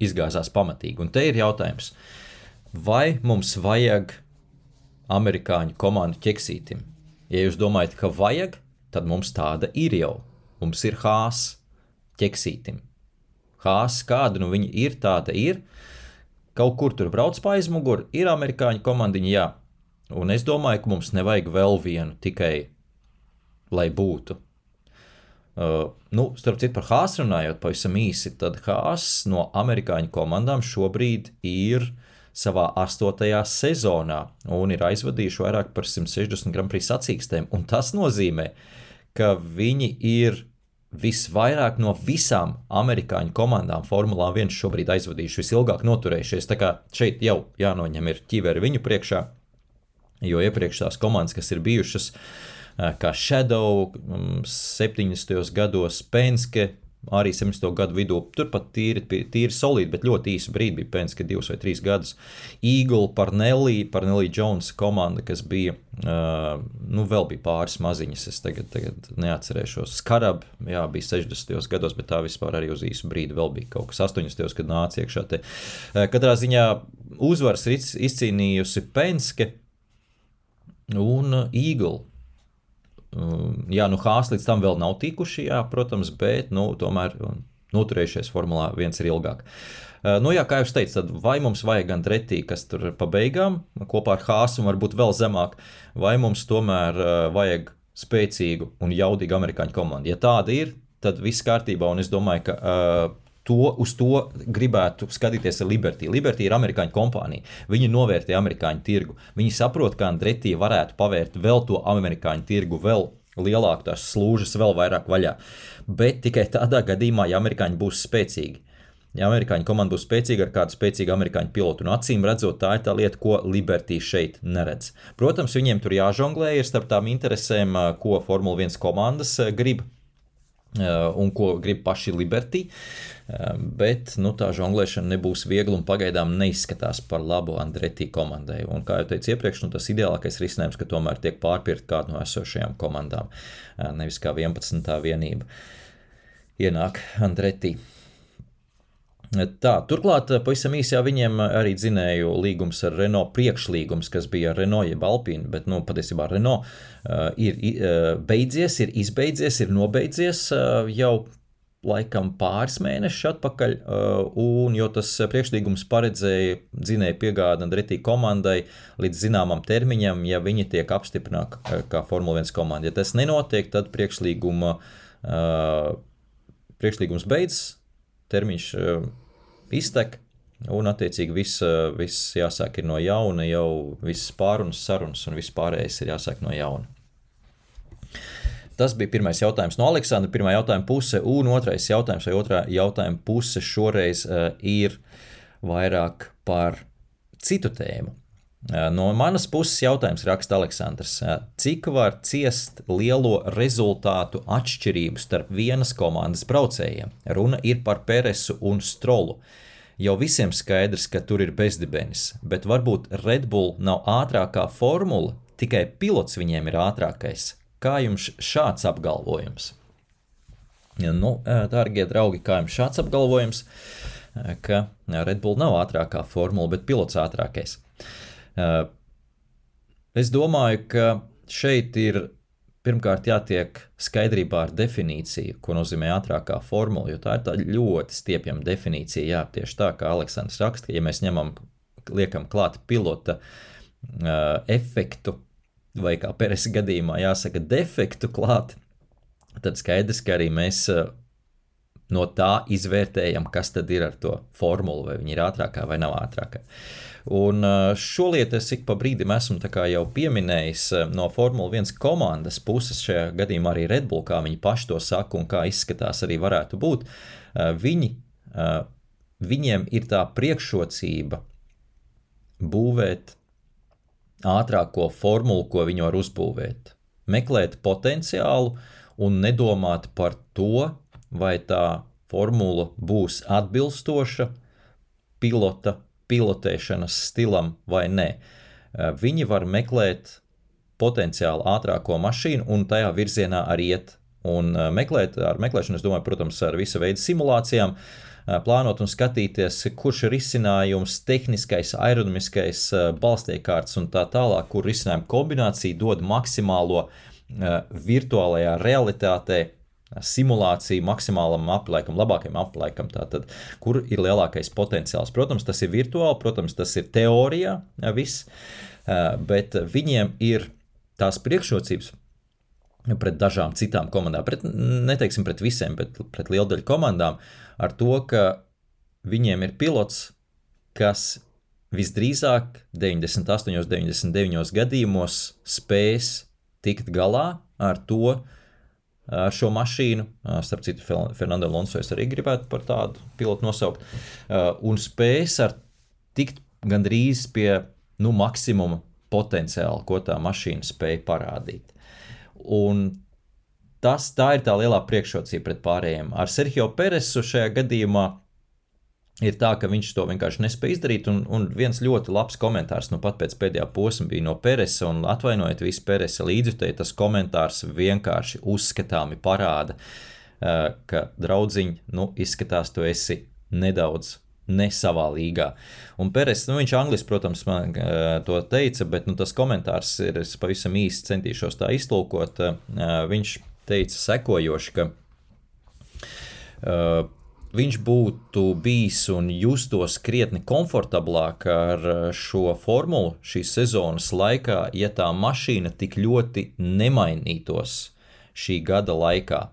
izgāzās pamatīgi. Un te ir jautājums, vai mums vajag amerikāņu komandu ķeksītim? Ja jūs domājat, ka vajag, tad mums tāda ir jau. Mums ir hāzs ķeksītim. Hāzs, kāda nu viņa ir, tāda ir. Kaut kur tur brauc pa aizmuguri, ir amerikāņu komandiņa, jā, Un es domāju, ka mums nevajag vēl vienu tikai, lai būtu. Uh, nu, starp citu, par Hāzu runājot, pavisam īsi, tad Hāzs no amerikāņu komandām šobrīd ir savā astotajā sezonā un ir aizvadījuši vairāk par 160 Grand Prix sacīkstēm. Tas nozīmē, ka viņi ir visvairāk no visām amerikāņu komandām Formulā 1 šobrīd aizvadījuši, visilgāk noturējušies. Tā kā šeit jau jānoņem ir ķiveri viņu priekšā. Jo iepriekš tās komandas, kas ir bijušas, kā Shadow, 70. Mm, gados Penske, arī 70. gadu vidū, turpat tīri, tīri solīti, bet ļoti īsu brīdi bija Penske, divus vai trīs gadus. Eagle, Parnelli, Parnelli Jones komanda, kas bija, uh, nu, vēl bija pāris maziņas, es tagad, tagad neatcerēšos. Skarab, jā, bija 60. gados, bet tā vispār arī uz īsu brīdi vēl bija kaut kas 80. kad nāca iekšā te. Katrā ziņā uzvaras izcīnījusi Penske un uh, Eagle. Um, jā, nu Hāzs līdz tam vēl nav tikuši, jā, protams, bet nu, tomēr noturējušies Formulā 1 ir ilgāk. Nu, jā, kā jau teicu, tad vai mums vajag gan tretī, kas tur pa beigām kopā ar Hāzu varbūt vēl zemāk, vai mums tomēr vajag spēcīgu un jaudīgu amerikāņu komandu. Ja tāda ir, tad viss kārtībā, un es domāju, ka to, uz to gribētu skatīties ar Liberty. Liberty ir amerikāņu kompānija. Viņi novērtē amerikāņu tirgu. Viņi saprot, ka Andretī varētu pavērt vēl to amerikāņu tirgu, vēl lielāku tās slūžas, vēl vairāk vaļā. Bet tikai tādā gadījumā, ja amerikāņi būs spēcīgi. Ja amerikāņu komanda būs spēcīga ar kādu spēcīgu amerikāņu pilotu, un acīm redzot, tā ir tā lieta, ko Liberty šeit neredz. Protams, viņiem tur jāžonglē ir starp tām interesēm, ko Formule 1 komandas grib un ko grib paši Liberty. Uh, bet nu, tā žonglēšana nebūs viegla un pagaidām neizskatās par labu Andretī komandai. Un, kā jau teicu iepriekš, nu, tas ideālākais risinājums, ka tomēr tiek pārpirkt kādu no esošajām komandām, ehm, nevis kā 11. vienība. Ienāk Andretī. Tā, turklāt, pavisam īsā viņiem arī dzinēju līgums ar Renault, priekšlīgums, kas bija ar Renault, jeb Alpīnu, bet nu, patiesībā Renault uh, ir uh, beidzies, ir izbeidzies, ir nobeidzies uh, jau laikam pāris mēnešus atpakaļ, uh, un jo tas priekšlīgums paredzēja dzinēju piegādi Andretī komandai līdz zināmam termiņam, ja viņi tiek apstiprināti kā Formula 1 komanda. Ja tas nenotiek, tad priekšlīguma, uh, priekšlīgums beidzas, termiņš uh, iztek, un attiecīgi viss, viss jāsāk no jauna, jau viss pārunas, sarunas un viss pārējais ir jāsāk no jauna. Tas bija pirmais jautājums no Aleksandra, pirmā jautājuma puse, un otrais jautājums vai otrā jautājuma puse šoreiz uh, ir vairāk par citu tēmu. Uh, no manas puses jautājums raksta Aleksandrs. Uh, cik var ciest lielo rezultātu atšķirību starp vienas komandas braucējiem? Runa ir par Peresu un Strolu. Jau visiem skaidrs, ka tur ir bezdibenis, bet varbūt Red Bull nav ātrākā formula, tikai pilots viņiem ir ātrākais. Kā jums šāds apgalvojums? Nu, dārgie draugi, kā jums šāds apgalvojums, ka Red Bull nav ātrākā formula, bet pilots ātrākais? Es domāju, ka šeit ir pirmkārt jātiek skaidrībā ar definīciju, ko nozīmē ātrākā formula, jo tā ir tā ļoti stiepjama definīcija. Jā, tieši tā kā Aleksandrs raksta, ja mēs ņemam, liekam klāt pilota uh, efektu, vai kā Peres gadījumā jāsaka defektu klāt, tad skaidrs, ka arī mēs uh, no tā izvērtējam, kas tad ir ar to formulu, vai viņa ir ātrākā vai nav ātrākā. Un šo lietu es ik pa brīdim esmu jau pieminējis no Formule 1 komandas puses, šajā gadījumā arī Red Bull, kā viņi paši to saka un kā izskatās arī varētu būt. Viņi, viņiem ir tā priekšrocība būvēt ātrāko formulu, ko viņi var uzbūvēt. Meklēt potenciālu un nedomāt par to, vai tā formula būs atbilstoša pilota pilotēšanas stilam vai nē. Eh, viņi var meklēt potenciāli ātrāko mašīnu un tajā virzienā arī iet. Un eh, meklēt, ar meklēšanu, es domāju, protams, ar visu veidu simulācijām, eh, plānot un skatīties, kurš ir risinājums, tehniskais, aerodinamiskais, balstiekārts un tā tālāk, kur risinājumu kombinācija dod maksimālo virtuālajā realitātē simulāciju maksimālam aplaikam, labākajam aplaikam. Tātad, kur ir lielākais potenciāls? Protams, tas ir virtuāli, protams, tas ir teorijā viss, bet viņiem ir tās priekšrocības pret dažām citām komandām, pret, neteiksim pret visiem, bet pret lielu daļu komandām, ar to, ka viņiem ir pilots, kas visdrīzāk 98, 99 gadījumos spēs tikt galā ar to, ar šo mašīnu. Starp citu, Fernando Alonso es arī gribētu par tādu pilotu nosaukt. Un spējas ar tikt gandrīz pie nu, maksimuma potenciāla, ko tā mašīna spēja parādīt. Un tas, tā ir tā lielā priekšrocība pret pārējiem. Ar Sergio Peresu šajā gadījumā ir tā, ka viņš to vienkārši nespēja izdarīt. Un, un viens ļoti labs komentārs, nu pat pēc pēdējā posma bija no Peresa, un atvainojiet visu Peresa līdzjutēju, tas komentārs vienkārši uzskatāmi parāda, ka draudziņ, nu, izskatās, tu esi nedaudz. Ne savā līgā. Un Pēters, nu, viņš angļuiski, protams, man uh, to teica, bet nu, tas komentārs ir, pavisam īsi centīšos tā iztulkot. Uh, viņš teica sekojoši, ka uh, viņš būtu bijis un justos krietni komfortablāk ar eh, šo formulu šīs sezonas laikā, ja tā mašīna tik ļoti nemainītos šī gada laikā.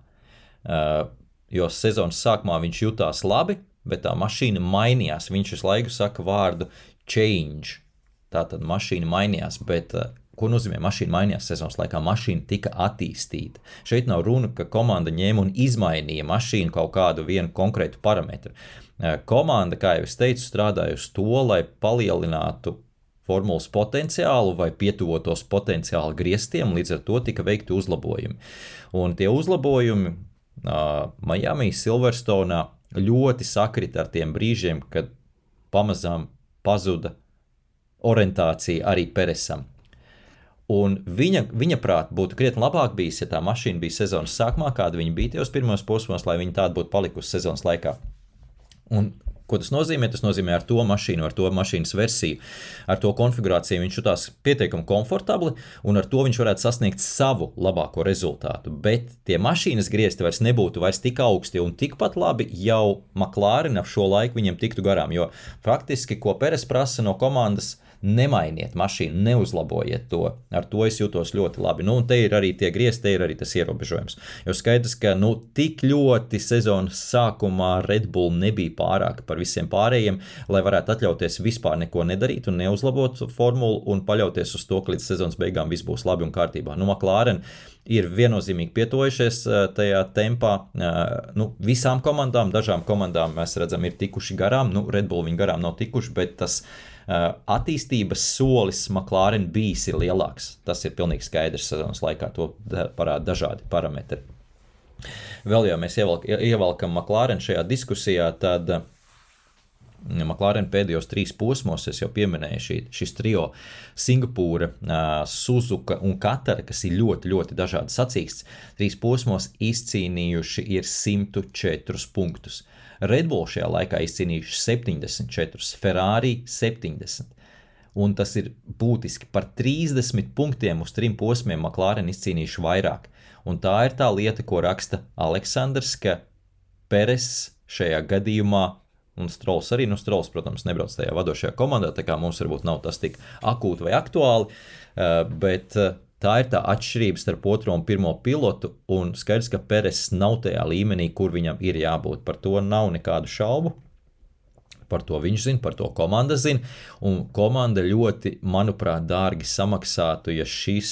Uh, jo sezonas sākumā viņš jutās labi, bet tā mašīna mainījās. Viņš visu laiku saka vārdu change. Tā tad mašīna mainījās, bet uh, Ko nozīmē mašīna mainījās sezonas laikā? Mašīna tika attīstīta. Šeit nav runa, ka komanda ņēma un izmainīja mašīnu kaut kādu vienu konkrētu parametru. Eh, komanda, kā jau es teicu, strādāja uz to, lai palielinātu formulas potenciālu vai pietuvotos potenciāli griestiem, līdz ar to tika veikti uzlabojumi. Un tie uzlabojumi uh, Miami, Silverstonā ļoti sakrita ar tiem brīžiem, kad pamazām pazuda orientācija arī Peresam. Un viņa, viņa prāt, būtu krietni labāk bijis, ja tā mašīna bija sezonas sākumā, kāda viņa bija tajos pirmos posmos, lai viņa tāda būtu palikusi sezonas laikā. Un, ko tas nozīmē? Tas nozīmē ar to mašīnu, ar to mašīnas versiju, ar to konfigurāciju viņš jutās pietiekami komfortabli, un ar to viņš varētu sasniegt savu labāko rezultātu. Bet tie mašīnas griezti vairs nebūtu vairs tik augsti un tikpat labi jau ap šo laiku viņiem tiktu garām. Jo faktiski, ko Peres prasa no komandas, nemainiet mašīnu, neuzlabojiet to. Ar to es jūtos ļoti labi. Nu, un te ir arī tie griezti, te ir arī tas ierobežojums. Jo skaidrs, ka nu, tik ļoti sezonas sākumā Red Bull nebija pārāk par visiem pārējiem, lai varētu atļauties vispār neko nedarīt un neuzlabot formulu un paļauties uz to, ka līdz sezonas beigām viss būs labi un kārtībā. Nu, McLaren ir viennozīmīgi pietojušies eh, tajā tempā. Eh, nu, visām komandām, dažām komandām mēs redzam, ir tikuši garām. Nu, Red Bull viņi garām nav tikuši, bet tas ir attīstības solis McLaren bijis ir lielāks. Tas ir pilnīgi skaidrs sezonas laikā, to parāda dažādi parametri. Vēl jau mēs ievelk, ievelkam McLaren šajā diskusijā, tad uh, McLaren pēdējos trīs posmos, jau pieminēju, šī, šis trio Singapūra, Suzuka un Katara, kas ir ļoti, ļoti dažādi sacīksts, trīs posmos izcīnījuši ir 104 punktus. Red Bull šajā laikā izcīnījuši 74, Ferrari 70. un tas ir būtiski par 30 punktiem uz trim posmiem McLaren izcīnījuši vairāk. Un tā ir tā lieta, ko raksta Aleksandrs, ka Peres šajā gadījumā Un Strauss arī, nu, Strauss, protams, nebrauc tajā vadošajā komandā, tā kā mums varbūt nav tas tik akūti vai aktuāli, eh, bet eh, tā ir tā atšķirība starp otro un pirmo pilotu, un skaidrs, ka Peres nav tajā līmenī, kur viņam ir jābūt. Par to nav nekādu šaubu. Par to viņš zina, par to komanda zina. Un komanda ļoti, manuprāt, dārgi samaksātu, ja, šis,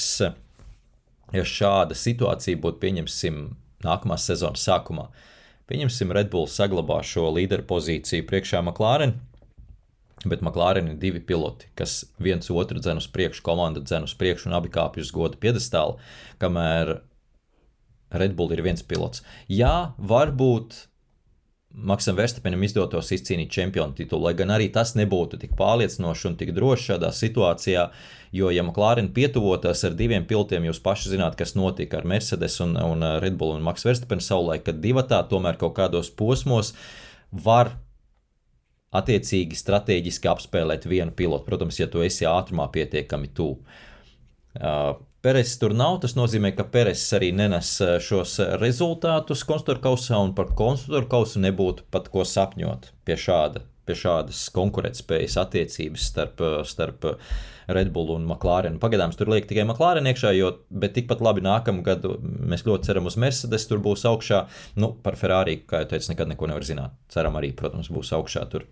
ja šāda situācija būtu pieņemsim nākamās sezonas sākumā. Pieņemsim, Red Bull saglabā šo līderu pozīciju priekšā McLaren. Bet McLaren ir divi piloti, kas viens otru dzen uz priekšu, komanda dzen uz priekšu un abi kāpj uz goda piedestāla, kamēr Red Bull ir viens pilots. Jā, varbūt Maksam Verstapenam izdotos izcīnīt čempionu titulu, lai gan arī tas nebūtu tik pārliecinoši un tik droši šādā situācijā, jo, ja McLaren pietuvotos ar diviem pilotiem, jūs paši zināt, kas notika ar Mercedes un, un Red Bull un Max Verstapen savulaik, kad divatā tomēr kaut kādos posmos var attiecīgi strateģiski apspēlēt vienu pilotu. Protams, ja tu esi ātrumā pietiekami tuvu. Uh, Peres tur nav. Tas nozīmē, ka Peres arī nenes šos rezultātus konstruktoru kausā, un par konstruktoru kausu nebūtu pat ko sapņot pie, šāda, pie šādas konkurētspējas attiecības starp, starp Red Bull un McLaren. Pagaidām tur liek tikai McLaren iekšā, jo, bet tikpat labi nākamgad mēs ļoti ceram uz Mercedes, tur būs augšā. Nu, par Ferrari, kā jau teicu, nekad neko nevar zināt. Ceram arī, protams, būs augšā tur.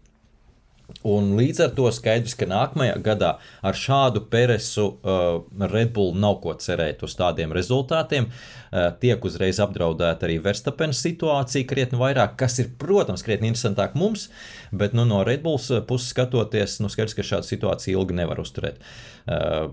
Un līdz ar to skaidrs, ka nākamajā gadā ar šādu Peresu uh, Red Bull nav ko cerēt uz tādiem rezultātiem. Uh, tiek uzreiz apdraudēta arī Verstapena situācija krietni vairāk, kas ir, protams, krietni interesantāk mums, bet nu, no Red Bulls puses skatoties, nu, skaidrs, ka šāda situācija ilgi nevar uzturēt. Uh,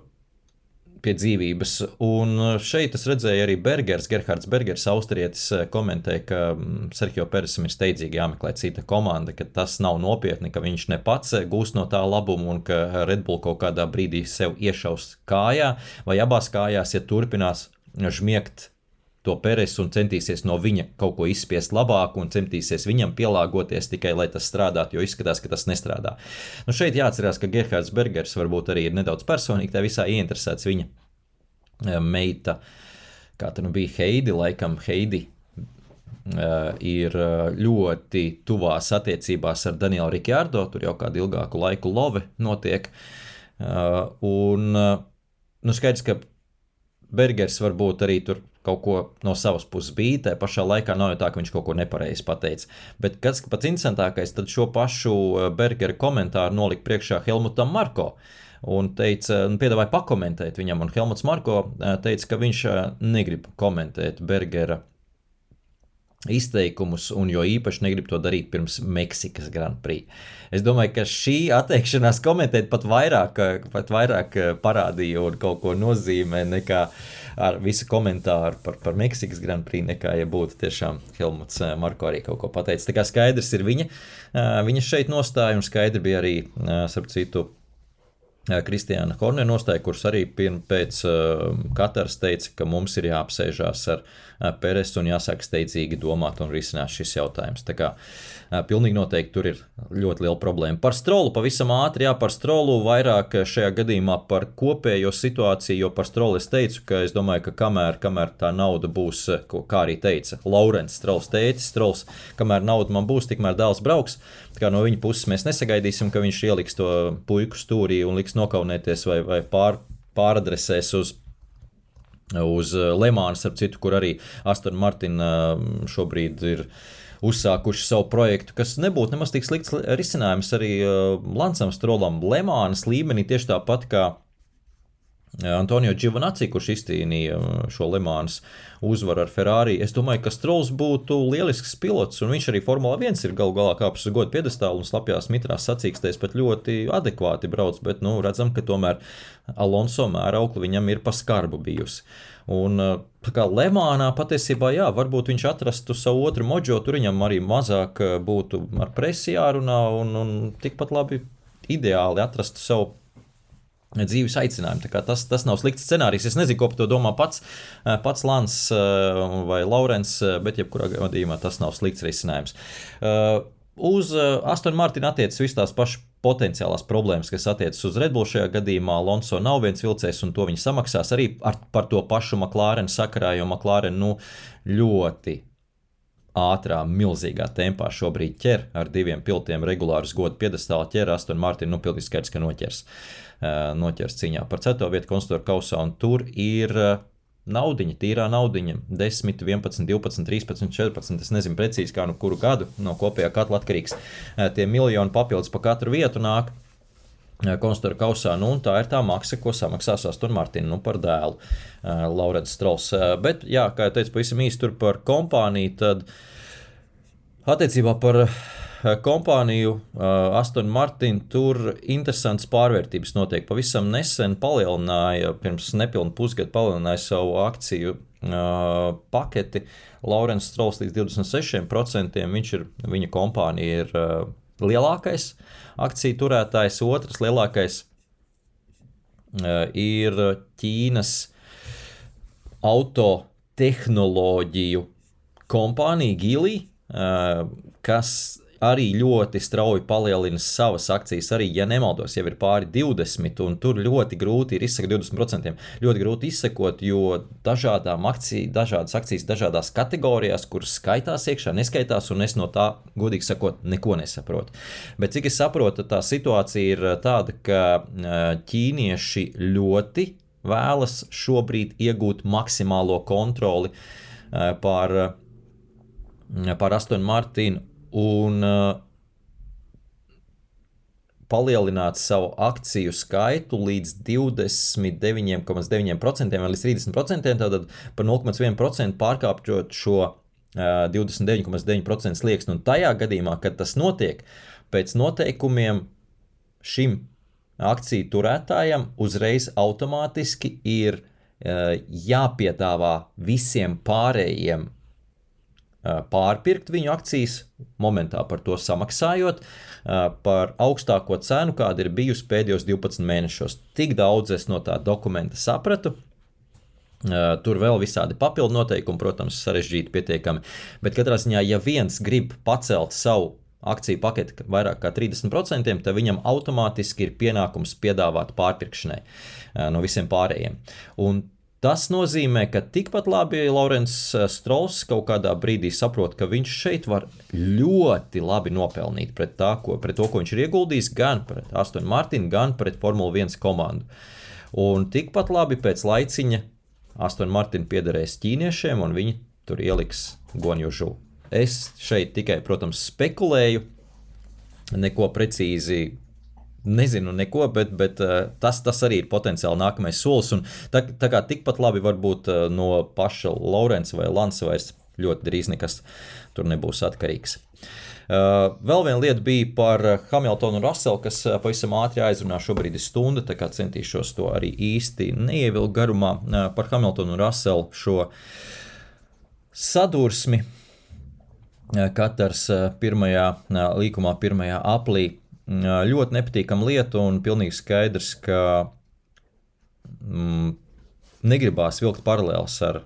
pie dzīvības. Un uh, šeit es redzēju arī Bergers, Gerhards Bergers, austrietis, uh, komentēja, ka mm, Sergio Peresam ir steidzīgi jāmeklē cita komanda, ka tas nav nopietni, ka viņš ne pats uh, gūs no tā labumu un ka Red Bull kaut kādā brīdī sev iešaus kājā vai abās kājās, ja turpinās žmiegt to Peresu un centīsies no viņa kaut ko izspiest labāku un centīsies viņam pielāgoties tikai, lai tas strādātu, jo izskatās, ka tas nestrādā. Nu, šeit jāatcerās, ka Gerhards Bergers varbūt arī ir nedaudz personīgi tā visā ieinteresēts viņa eh, meita, kā tā nu bija Heidi, laikam Heidi. Uh, ir eh, ļoti tuvās attiecībās ar Danielu Rikārdo. Tur jau kādu ilgāku laiku love notiek. Un, nu, skaidrs, ka Bergers varbūt arī tur kaut ko no savas puses bija. Tā pašā laikā nav jau tā, ka viņš kaut ko nepareizi pateica. Bet kas pats interesantākais, tad šo pašu eh, Bergera komentāru nolika priekšā Helmutam Marko. Un teica, un piedāvāja pakomentēt viņam, un Helmuts Marko eh, teica, ka viņš eh, negrib komentēt Bergera izteikumus, un jo īpaši negrib to darīt pirms Meksikas Grand Prix. Es domāju, ka šī atteikšanās komentēt pat vairāk, pat vairāk parādīja un kaut ko nozīmē nekā ar visu komentāru par, par Meksikas Grand Prix, nekā ja būtu tiešām Helmuts eh, Marko arī kaut ko pateicis. Tā kā skaidrs ir viņa, eh, viņa šeit nostāja, un skaidri bija arī, eh, starp citu, Kristiāna Hornē nostāja, kurš arī pēc Kataras teica, ka mums ir jāapsēžās ar Peresu un jāsāk steidzīgi domāt un risināt šis jautājums. Tā kā pilnīgi noteikti tur ir ļoti liela problēma. Par strolu pavisam ātri, jā, par strolu vairāk šajā gadījumā par kopējo situāciju, jo par strolu es teicu, ka es domāju, ka kamēr, kamēr tā nauda būs, kā arī teica Laurents Strauls tētis, Strauls, kamēr nauda man būs, tikmēr dēls brauks. Tā kā no viņa puses mēs nesagaidīsim, ka viņš ieliks to puiku stūrī un liks nokaunēties vai, vai pār, pāradresēs uz uz Lemānu, ap citu, kur arī Aston Martina šobrīd ir uzsākuši savu projektu, kas nebūtu nemaz tik slikts risinājums arī Lansam Strolam. Lemānas līmenī, tieši tāpat kā Antonio Giovanacci, kurš izcīnīja šo Lemānas uzvaru ar Ferrari. Es domāju, ka Strauss būtu lielisks pilots, un viņš arī Formula 1 ir galu galā kāpis uz godu piedestālu un slapjās mitrās sacīkstēs pat ļoti adekvāti brauc, bet nu, redzam, ka tomēr Alonso mēraukli viņam ir pa skarbu bijusi. Un, tā kā Lemānā patiesībā, jā, varbūt viņš atrastu savu otru moģo, tur viņam arī mazāk būtu ar presi jārunā un, un tikpat labi ideāli atrastu savu dzīves aicinājumu. Tas, tas nav slikts scenārijs. Es nezinu, ko par to domā pats, eh, pats Lans eh, vai Laurens, eh, bet jebkurā gadījumā tas nav slikts risinājums. Uz Astonu Martinu attiecas visas tās pašas potenciālās problēmas, kas attiecas uz Red Bull šajā gadījumā. Alonso nav viens vilcējs, un to viņi samaksās arī ar, par to pašu McLaren sakarā, jo McLaren nu, ļoti ātrā, milzīgā tempā šobrīd ķer ar diviem piltiem regulārus godu piedestālu ķer Aston Martin, nu pilnīgi skaidrs, ka noķers, noķers cīņā par ceturto vietu konstruktūra kausā, un tur ir naudiņa, tīrā naudiņa, 10, 11, 12, 13, 14. Es nezinu precīzi, kā no kuru gadu no kopējā katra atkarīgs. Tie miljoni papildus pa katru vietu nāk. Konstruktora kausā, nu, tā ir tā maksa, ko samaksās Aston Martin nu, par dēlu uh, Laurents Strauss. Uh, bet, jā, kā jau teicu, pavisam īsi tur par kompāniju, tad attiecībā par uh, kompāniju eh, Aston Martin tur interesants pārvērtības notiek. Pavisam nesen palielināja, pirms nepilnu pusgadu palielināja savu akciju uh, paketi. Laurence Strauss līdz 26%. Viņš ir, viņa kompānija ir uh, lielākais akciju turētājs, otrs lielākais uh, ir Ķīnas autotehnoloģiju kompānija Gili, kas arī ļoti strauji palielina savas akcijas. Arī, ja nemaldos, jau ir pāri 20, un tur ļoti grūti ir izsekot 20%. Ļoti grūti izsekot, jo dažādām akciju, dažādas akcijas dažādās kategorijās, kuras skaitās iekšā, neskaitās, un es no tā, godīgi sakot, neko nesaprotu. Bet cik es saprotu, tā situācija ir tāda, ka ķīnieši ļoti vēlas šobrīd iegūt maksimālo kontroli pār, pār Astonu Martinu un uh, palielināt savu akciju skaitu līdz 29,9% vai līdz 30%, tātad par 0,1% pārkāpjot šo uh, 29,9% slieksni. Un tajā gadījumā, kad tas notiek, pēc noteikumiem šim akciju turētājam uzreiz automātiski ir uh, jāpiedāvā visiem pārējiem pārpirkt viņu akcijas, momentā par to samaksājot par augstāko cenu, kāda ir bijusi pēdējos 12 mēnešos. Tik daudz es no tā dokumenta sapratu. Tur vēl visādi papildu noteikumi, protams, sarežģīti pietiekami. Bet katrā ziņā, ja viens grib pacelt savu akciju paketi vairāk kā 30%, tad viņam automātiski ir pienākums piedāvāt pārpirkšanai no visiem pārējiem. Un Tas nozīmē, ka tikpat labi Laurents eh, Strauss kaut kādā brīdī saprot, ka viņš šeit var ļoti labi nopelnīt pret, tā, ko, pret to, ko viņš ir ieguldījis, gan pret Astonu Martinu, gan pret Formule 1 komandu. Un tikpat labi pēc laiciņa Astonu Martinu piederēs ķīniešiem, un viņi tur ieliks Gonjužu. Es šeit tikai, protams, spekulēju, neko precīzi nezinu neko, bet, bet uh, tas, tas arī ir potenciāli nākamais solis. Un tā, tā kā tikpat labi varbūt uh, no paša Lorenza vai Lansa vairs ļoti drīz nekas tur nebūs atkarīgs. Uh, vēl viena lieta bija par Hamiltonu un Russellu, kas pavisam ātri aizrunā. Šobrīd ir stunda, tā kā centīšos to arī īsti neievilkt garumā par Hamiltonu un Russellu šo sadursmi. Katrs pirmajā līkumā, pirmajā aplī ļoti nepatīkama lieta un pilnīgi skaidrs, ka mm, negribās vilkt paralēlus ar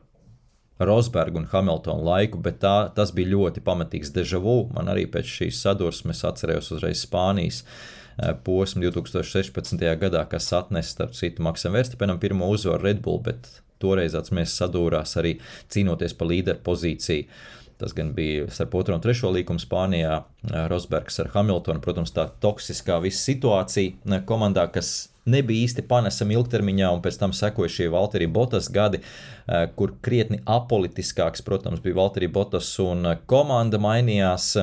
Rosbergu un Hamiltonu laiku, bet tā, tas bija ļoti pamatīgs deja vu. Man arī pēc šīs sadursmes atcerējos uzreiz Spānijas posmu 2016. gadā, kas atnesa, starp citu, Maksam Verstapenam pirmo uzvaru Red Bull, bet toreiz atcerēsimies sadūrās arī cīnoties par līderu pozīciju. Tas gan bija starp otro un trešo līkumu Spānijā. Rosbergs ar Hamiltonu, protams, tā toksiskā visa situācija komandā, kas nebija īsti panesama ilgtermiņā, un pēc tam sekoja šie Valtteri Botas gadi, kur krietni apolitiskāks, protams, bija Valtteri Botas un komanda mainījās.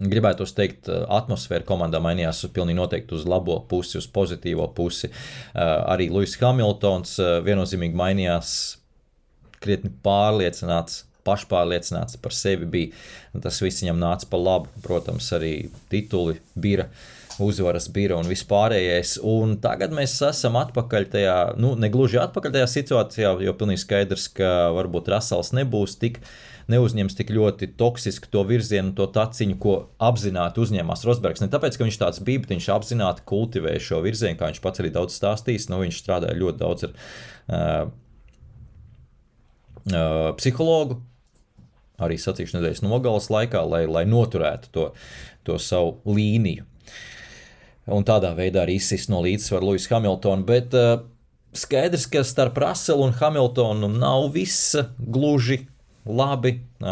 Gribētu teikt, atmosfēra komandā mainījās pilnīgi noteikti uz labo pusi, uz pozitīvo pusi. Arī Lūsis Hamiltons viennozīmīgi mainījās, krietni pārliecināts pašpārliecināts par sevi bija. Tas viss viņam nāca pa labu, protams, arī tituli bija. Uzvaras bija un vispārējais. Un tagad mēs esam atpakaļ tajā, nu, ne gluži atpakaļ tajā situācijā, jo pilnīgi skaidrs, ka varbūt Rasels nebūs tik neuzņems tik ļoti toksisku to virzienu, to taciņu, ko apzināti uzņēmās Rosbergs. Ne tāpēc, ka viņš tāds bija, bet viņš apzināti kultivēja šo virzienu, kā viņš pats arī daudz stāstījis. Nu, viņš strādāja ļoti daudz ar uh, uh, psihologu, arī sacīkšu nedēļas nogalas laikā, lai, lai noturētu to, to savu līniju. un tādā veidā arī izsist no līdzsvara Luisa Hamiltona. Bet uh, skaidrs, ka starp Russellu un Hamiltonu nav viss gluži labi. Uh,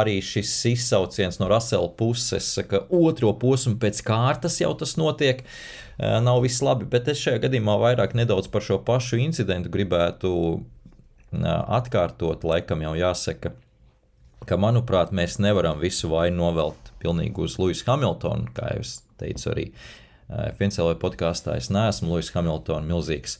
arī šis izsauciens no Russella puses, ka otro posmu pēc kārtas jau tas notiek, uh, nav viss labi. Bet es šajā gadījumā vairāk nedaudz par šo pašu incidentu gribētu atkārtot. Laikam jau jāsaka, ka, manuprāt, mēs nevaram visu vainu novelt pilnīgi uz Luisa Hamiltonu, kā jau es teicu arī Finsēlē podkāstā. Es neesmu Luisa Hamiltona milzīgs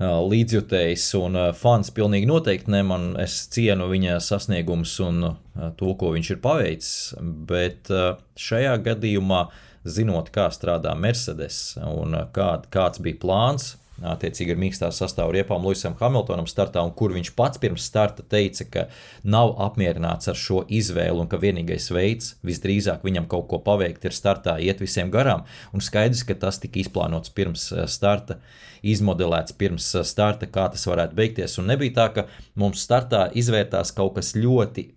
līdzjutējs un fans. Pilnīgi noteikti ne man. Es cienu viņa sasniegumus un to, ko viņš ir paveicis. Bet šajā gadījumā, zinot, kā strādā Mercedes un kā, kāds bija plāns attiecīgi ar mīkstā sastāvu riepām Luisam Hamiltonam startā, un kur viņš pats pirms starta teica, ka nav apmierināts ar šo izvēli un ka vienīgais veids visdrīzāk viņam kaut ko paveikt ir startā iet visiem garām. Un skaidrs, ka tas tika izplānots pirms eh, starta, izmodelēts pirms eh, starta, kā tas varētu beigties. Un nebija tā, ka mums startā izvērtās kaut kas ļoti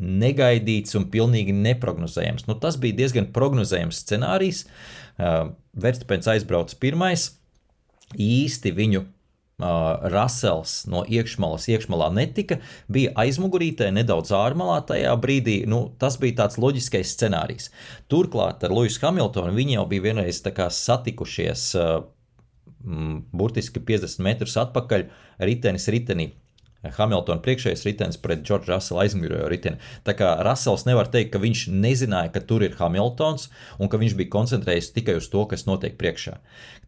negaidīts un pilnīgi neparedzējams. Nu, tas bija diezgan prognozējams scenārijs. Uh, Verstapēns aizbrauca pirmais, īsti viņu Rasels no iekšmalas iekšmalā netika, bija aizmugurītē, nedaudz ārmalā tajā brīdī. Nu, tas bija tāds loģiskais scenārijs. Turklāt ar Luisu Hamiltonu viņi jau bija vienreiz satikušies. Burtiski 50 metrus atpakaļ, ritenis ritenī. Hamiltona priekšējais ritenis pret Džordžu Russellu aizmugurējo riteni. Tā kā Russells nevar teikt, ka viņš nezināja, ka tur ir Hamiltons un ka viņš bija koncentrējies tikai uz to, kas notiek priekšā.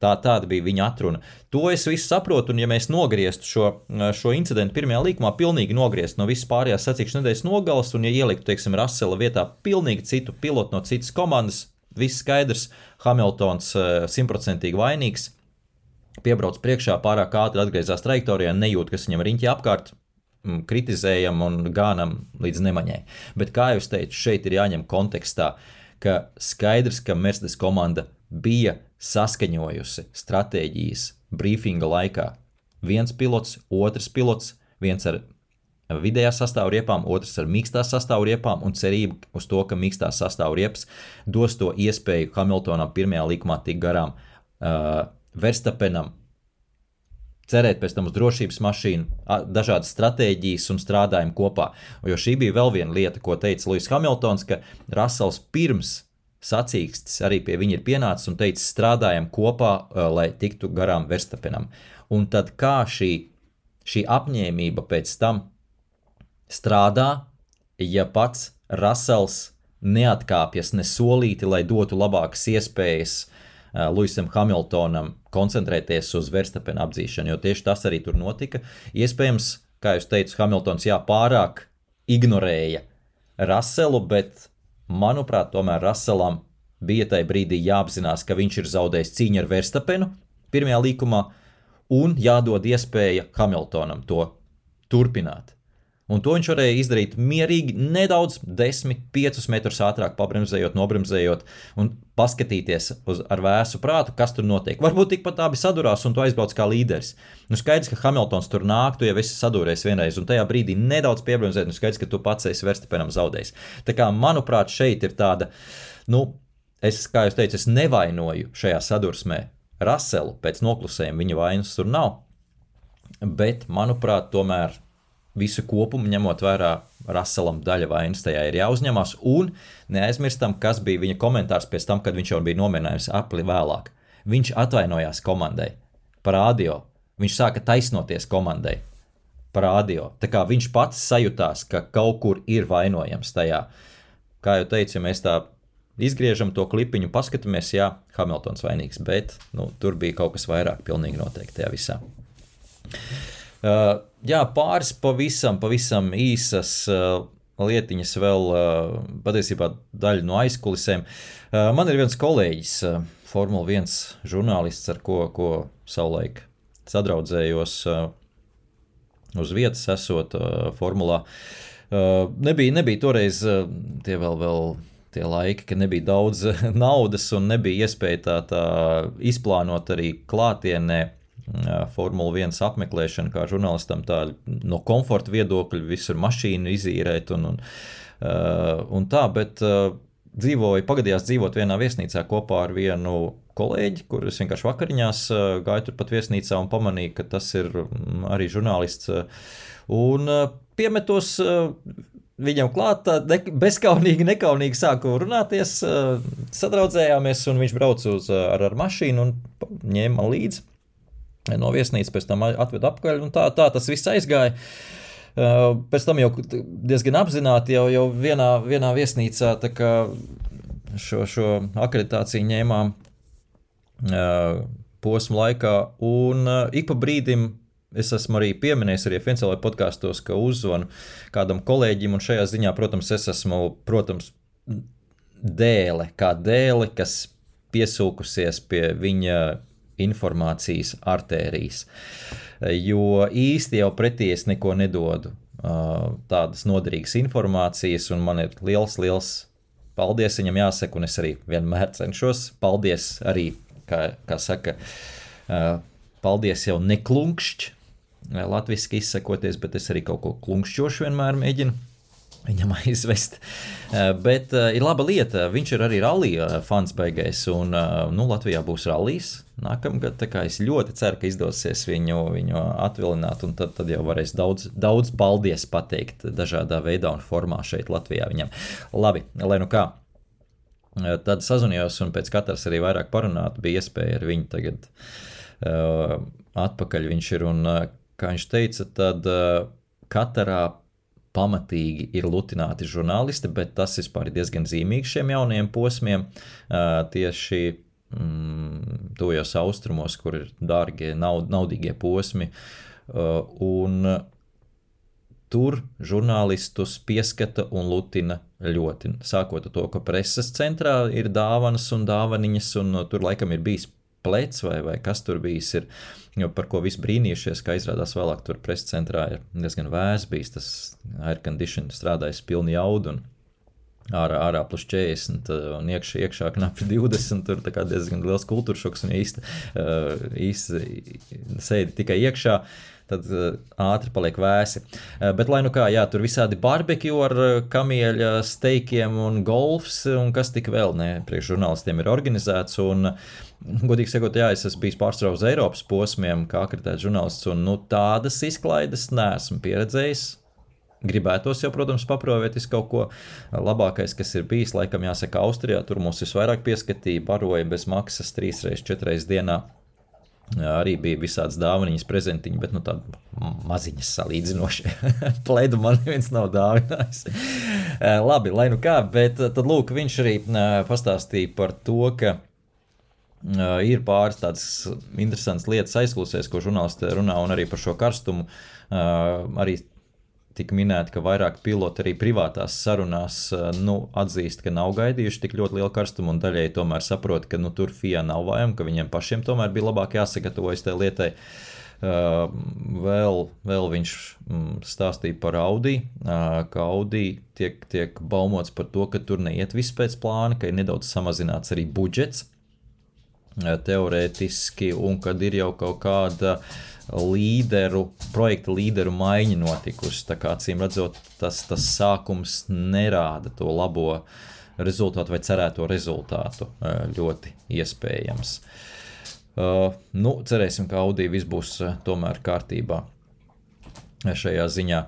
Tā, tāda bija viņa atruna. To es visu saprotu, un ja mēs nogrieztu šo, šo incidentu pirmajā līkumā, pilnīgi nogriezt no visas pārējās sacīkšu nedēļas nogalas, un ja ieliktu, teiksim, Russella vietā pilnīgi citu pilotu no citas komandas, viss skaidrs, Hamiltons eh, simtprocentīgi vainīgs piebrauc priekšā, pārāk ātri atgriezās trajektorijā, nejūt, kas viņam riņķi apkārt. Mm, kritizējam un gānam līdz nemaņai. Bet, kā jau teicu, šeit ir jāņem kontekstā, ka skaidrs, ka Mercedes komanda bija saskaņojusi stratēģijas brīfinga laikā. Viens pilots, otrs pilots, viens ar vidējā sastāvriepām, otrs ar mīkstās sastāvriepām, un cerība uz to, ka mīkstās sastāvriepas dos to iespēju Hamiltonam pirmajā likumā tikt garām. Uh, Verstapenam, cerēt pēc tam uz drošības mašīnu, dažādas stratēģijas un strādājumu kopā. Jo šī bija vēl viena lieta, ko teica Lūsis Hamiltons, ka Rasels pirms sacīkstes arī pie viņa ir pienācis un teicis, strādājam kopā, lai tiktu garām Verstapenam. Un tad kā šī, šī apņēmība pēc tam strādā, ja pats Rasels neatkāpjas ne solīti, lai dotu labākas iespējas Luisam Hamiltonam koncentrēties uz Verstapena apdzīšanu, jo tieši tas arī tur notika. Iespējams, kā jau teicu, Hamiltons jā, pārāk ignorēja Raselu, bet manuprāt, tomēr Raselam bija tajā brīdī jāapzinās, ka viņš ir zaudējis cīņu ar Verstapenu pirmajā līkumā, un jādod iespēja Hamiltonam to turpināt. Un to viņš varēja izdarīt mierīgi, nedaudz 10, 5 metrus ātrāk, pabremzējot, nobremzējot un paskatīties uz, ar vēsu prātu, kas tur notiek. Varbūt tikpat abi sadūrās un tu aizbrauc kā līderis. Nu, skaidrs, ka Hamiltons tur nāk, tu jau esi sadūrējis vienreiz, un tajā brīdī nedaudz piebremzēt, nu skaidrs, ka tu pats esi verstipenam zaudējis. Tā kā, manuprāt, šeit ir tāda, nu, es, kā jau teicu, es nevainoju šajā sadursmē Raselu pēc noklusējuma, viņa vainas tur nav. Bet, manuprāt, tomēr visu kopumu ņemot vērā, Raselam daļa vainas tajā ir jāuzņemas. Un neaizmirstam, kas bija viņa komentārs pēc tam, kad viņš jau bija nomierinājis apli vēlāk. Viņš atvainojās komandai par radio. Viņš sāka taisnoties komandai par radio. Tā kā viņš pats sajūtās, ka kaut kur ir vainojams tajā. Kā jau teicu, ja mēs tā izgriežam to klipiņu, paskatāmies, jā, Hamiltons vainīgs, bet nu, tur bija kaut kas vairāk, pilnīgi noteikti tajā visā. Uh, jā, pāris pavisam, pavisam īsas uh, lietiņas vēl, uh, patiesībā daļa no aizkulisēm. Man ir viens kolēģis, Formula 1 žurnālists, ar ko, ko savulaik sadraudzējos uz vietas, esot formulā. Nebija, nebija toreiz tie vēl, vēl tie laiki, kad nebija daudz <laughs> naudas un nebija iespēja tā, tā izplānot arī klātienē Formula 1 apmeklēšana, kā žurnālistam, tā no komforta viedokļa, visur mašīnu izīrēt un, un, un tā, bet dzīvoju, pagadījās dzīvot vienā viesnīcā kopā ar vienu kolēģi, kurus vienkārši vakariņās gāju turpat viesnīcā un pamanīju, ka tas ir mm, arī žurnālists. Un piemetos viņam klāt, ne, bezskaunīgi, nekaunīgi sāku runāties, sadraudzējāmies, un viņš brauca uz, ar, ar mašīnu un ņēma man līdzi no viesnīcas, pēc tam atveda apkaļ, un tā, tā tas viss aizgāja. Pēc tam jau diezgan apzināti jau, jau vienā, vienā viesnīcā šo, šo akreditāciju ņēmām posmu laikā, un ik pa brīdim Es esmu arī pieminējis arī Fincelē podkāstos, ka uzzvanu kādam kolēģim, un šajā ziņā, protams, es esmu, protams, dēle, kā dēle, kas piesūkusies pie viņa informācijas artērijas. Jo īsti jau pretī es neko nedodu tādas noderīgas informācijas, un man ir liels, liels paldies viņam jāsaka, un es arī vienmēr cenšos. Paldies arī, kā, kā saka, paldies jau neklunkšķi, latviešu izsakoties, bet es arī kaut ko klunkšķošu vienmēr mēģinu viņam <laughs> aizvest. Bet ir laba lieta, viņš ir arī rallija fans beigais, un nu, Latvijā būs rallijas nākamgad. Es ļoti ceru, ka izdosies viņu, viņu atvilināt, un tad, tad jau varēs daudz, daudz paldies pateikt dažādā veidā un formā šeit Latvijā viņam. Labi, lai nu kā. Tad sazvanījos, un pēc katras arī vairāk parunāt, bija iespēja ar viņu tagad uh, atpakaļ viņš ir. Un, kā viņš teica, tad uh, katrā pamatīgi ir lutināti žurnālisti, bet tas vispār ir diezgan zīmīgs šiem jaunajiem posmiem. Tieši mm, tuvajos austrumos, kur ir dārgie, naud, naudīgie posmi. Un tur žurnālistus pieskata un lutina ļoti. Sākot ar to, ka preses centrā ir dāvanas un dāvaniņas, un tur laikam ir bijis plecs vai, vai kas tur bijis. Ir, jo par ko visi brīnījušies, ka izrādās vēlāk tur preses centrā ir diezgan vēs bijis, tas air conditioning strādājis pilni jaudu. Un, Ārā, ārā plus 40, un iekšā, iekšā knapi <laughs> 20. Tur ir diezgan liels kultūras šoks, un īsti, īsti sēdi tikai iekšā. Tad uh, ātri paliek vēsi. Bet, lai nu kā, jā, tur visādi barbekju ar kamieļa steikiem un golfs, un kas tik vēl ne priekš žurnālistiem ir organizēts. Un, Godīgi sakot, jā, es esmu bijis pārstāvs uz Eiropas posmiem, kā akreditēts žurnālists, un nu, tādas izklaides neesmu pieredzējis. Gribētos jau, protams, paprovēties kaut ko labākais, kas ir bijis. Laikam, jāsaka, Austrijā tur mums visvairāk pieskatīja, baroja bez maksas trīs reizes, četras dienā. Arī bija visādas dāvanas, prezentiņi, bet nu, tādas maziņas salīdzinoši. <laughs> Plēdu man neviens nav dāvinājis. Labi, lai nu kā, bet tad lūk, viņš arī pastāstīja par to, ka ir pāris tādas interesantas lietas aizklausēs, ko žurnālisti runā, un arī par šo karstumu. Arī tika minēta, ka vairāk piloti arī privātās sarunās nu, atzīst, ka nav gaidījuši tik ļoti lielu karstumu, un daļēji tomēr saprot, ka nu, tur FIA nav vajama, ka viņiem pašiem tomēr bija labāk jāsagatavojas tajā lietai. Vēl, vēl viņš mm, stāstīja par Audi, ka Audi tiek, tiek baumots par to, ka tur neiet viss pēc plāna, ka ir nedaudz samazināts arī budžets teorētiski, un kad ir jau kaut kāda līderu, projekta līderu maiņa notikusi. Tā kā acīm redzot, tas, tas sākums nerāda to labo rezultātu vai cerēto rezultātu. Ļoti iespējams. Uh, nu, cerēsim, ka Audija viss būs tomēr kārtībā šajā ziņā.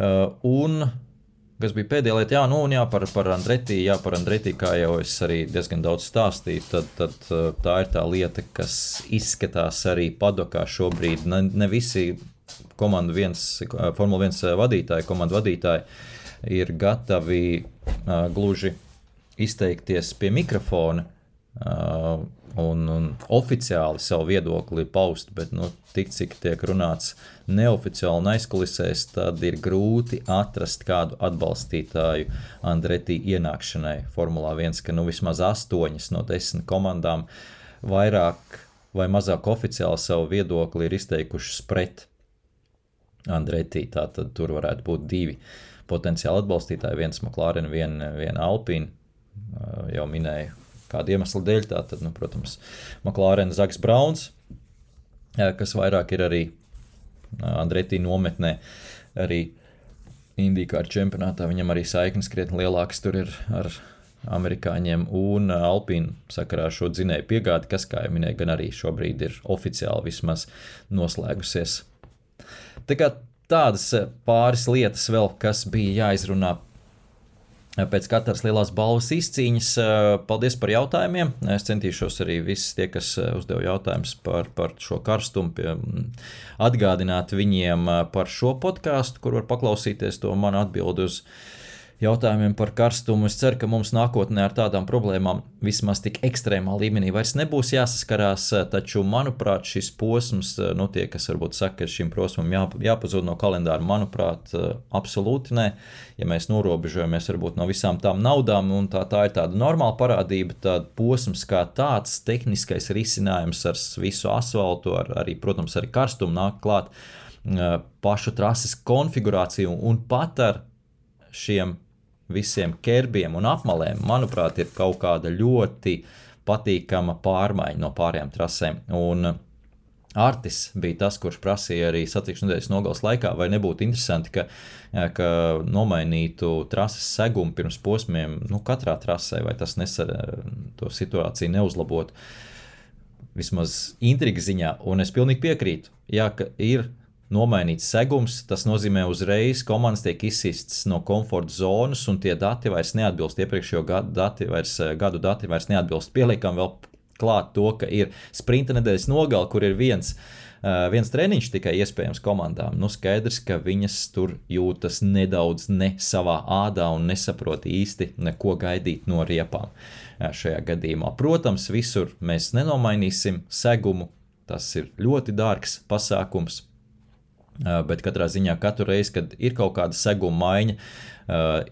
Uh, un kas bija pēdējā lieta, jā, nu, un jā, par, par Andreti, jā, par Andreti, kā jau es arī diezgan daudz stāstīju, tad, tad uh, tā ir tā lieta, kas izskatās arī padokā šobrīd. Ne, ne visi komandu viens, uh, Formula 1 vadītāji, komandu vadītāji ir gatavi uh, gluži izteikties pie mikrofona. Uh, un, un oficiāli savu viedokli paust, bet nu, tik cik tiek runāts neoficiāli un aizkulisēs, tad ir grūti atrast kādu atbalstītāju Andretī ienākšanai Formulā 1, ka nu, vismaz astoņas no desmit komandām vairāk vai mazāk oficiāli savu viedokli ir izteikušas pret Andretī. Tātad tur varētu būt divi potenciāli atbalstītāji, viens McLaren, viena vien Alpīna. Jau minēju, kāda iemesla dēļ. Tātad, nu, protams, McLaren Zaks Browns, kas vairāk ir arī Andretī nometnē, arī Indijā čempionātā. Viņam arī saiknes krietni lielākas tur ir ar amerikāņiem un Alpīnu sakarā ar šo dzinēju piegādi, kas, kā jau minēju, gan arī šobrīd ir oficiāli vismaz noslēgusies. Tā kā tādas pāris lietas vēl, kas bija jāizrunā pēc katras lielās balvas izcīņas. Paldies par jautājumiem. Es centīšos arī visus tie, kas uzdeva jautājumus par, par šo karstumu, pie, atgādināt viņiem par šo podkāstu, kur var paklausīties to manu atbildi uz jautājumiem par karstumu. Es ceru, ka mums nākotnē ar tādām problēmām vismaz tik ekstrēmā līmenī vairs nebūs jāsaskarās. Taču, manuprāt, šis posms, nu, tie, kas varbūt saka, ka šim posmam jā, jāpazūd no kalendāra, manuprāt, absolūti nē. Ja mēs norobežojamies varbūt no visām tām naudām, un tā, tā ir tāda normāla parādība, tad posms kā tāds tehniskais risinājums ar visu asfaltu, ar, arī, protams, arī karstumu nāk klāt pašu trases konfigurāciju un pat ar šiem visiem kerbiem un apmalēm, manuprāt, ir kaut kāda ļoti patīkama pārmaiņa no pārējām trasēm. Un Artis bija tas, kurš prasīja arī sacīkšu nedēļas nogales laikā, vai nebūtu interesanti, ka, ka nomainītu trases segumu pirms posmiem, nu, katrā trasē, vai tas nesar, to situāciju neuzlabotu. Vismaz intriga ziņā, un es pilnīgi piekrītu, jā, ka ir nomainīts segums, tas nozīmē uzreiz komandas tiek izsistas no komforta zonas, un tie dati vairs neatbilst iepriekšējo gadu dati, vairs, eh, gadu dati vairs neatbilst. Pieliekam vēl klāt to, ka ir sprinta nedēļas nogala, kur ir viens. Uh, viens treniņš tikai iespējams komandām. Nu, skaidrs, ka viņas tur jūtas nedaudz ne savā ādā un nesaprot īsti, ko gaidīt no riepām uh, šajā gadījumā. Protams, visur mēs nenomainīsim segumu. Tas ir ļoti dārgs pasākums, Bet katrā ziņā katru reizi, kad ir kaut kāda seguma maiņa,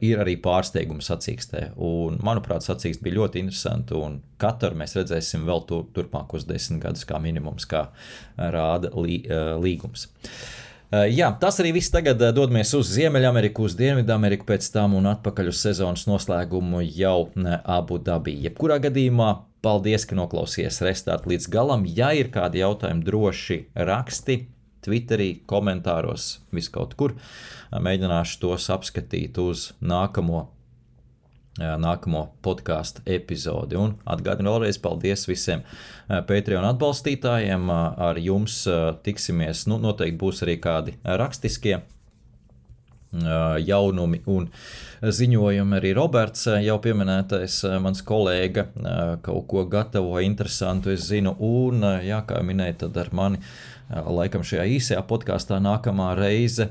ir arī pārsteigums sacīkstē. Un, manuprāt, sacīksts bija ļoti interesanti. Un katru mēs redzēsim vēl tur, turpmākos desmit gadus, kā minimums, kā rāda lī, līgums. Jā, tas arī viss. Tagad dodamies uz Ziemeļameriku, uz Dienvidameriku, pēc tam un atpakaļ uz sezonas noslēgumu jau Abu Dabī. Jebkurā gadījumā paldies, ka noklausījāties restartu līdz galam. Ja ir kādi jautājumi, droši raksti Twitterī, komentāros, viskaut kur. Mēģināšu tos apskatīt uz nākamo nākamo podkāstu epizodi. Un atgādinu vēlreiz paldies visiem Patreon atbalstītājiem. Ar jums tiksimies. Nu, noteikti būs arī kādi rakstiskie jaunumi un ziņojumi. Arī Roberts, jau pieminētais mans kolēga, kaut ko gatavo interesantu, es zinu, un, jā, kā minēju, tad ar mani laikam šajā īsajā podkāstā nākamā reize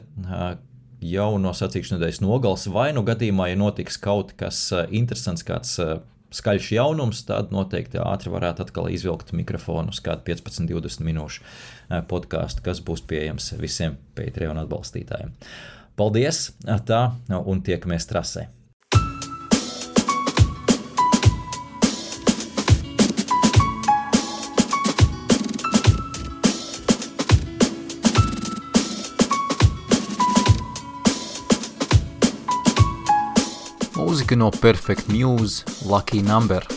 jau no sacīkšu nedēļas nogals, vai nu gadījumā, ja notiks kaut kas interesants, kāds skaļš jaunums, tad noteikti ātri varētu atkal izvilkt mikrofonu uz kādu 15, 20 minūšu podkāstu, kas būs pieejams visiem Patreon atbalstītājiem. Paldies! Tā, un tiekamies trasē! No Perfect Muse, Lucky Number.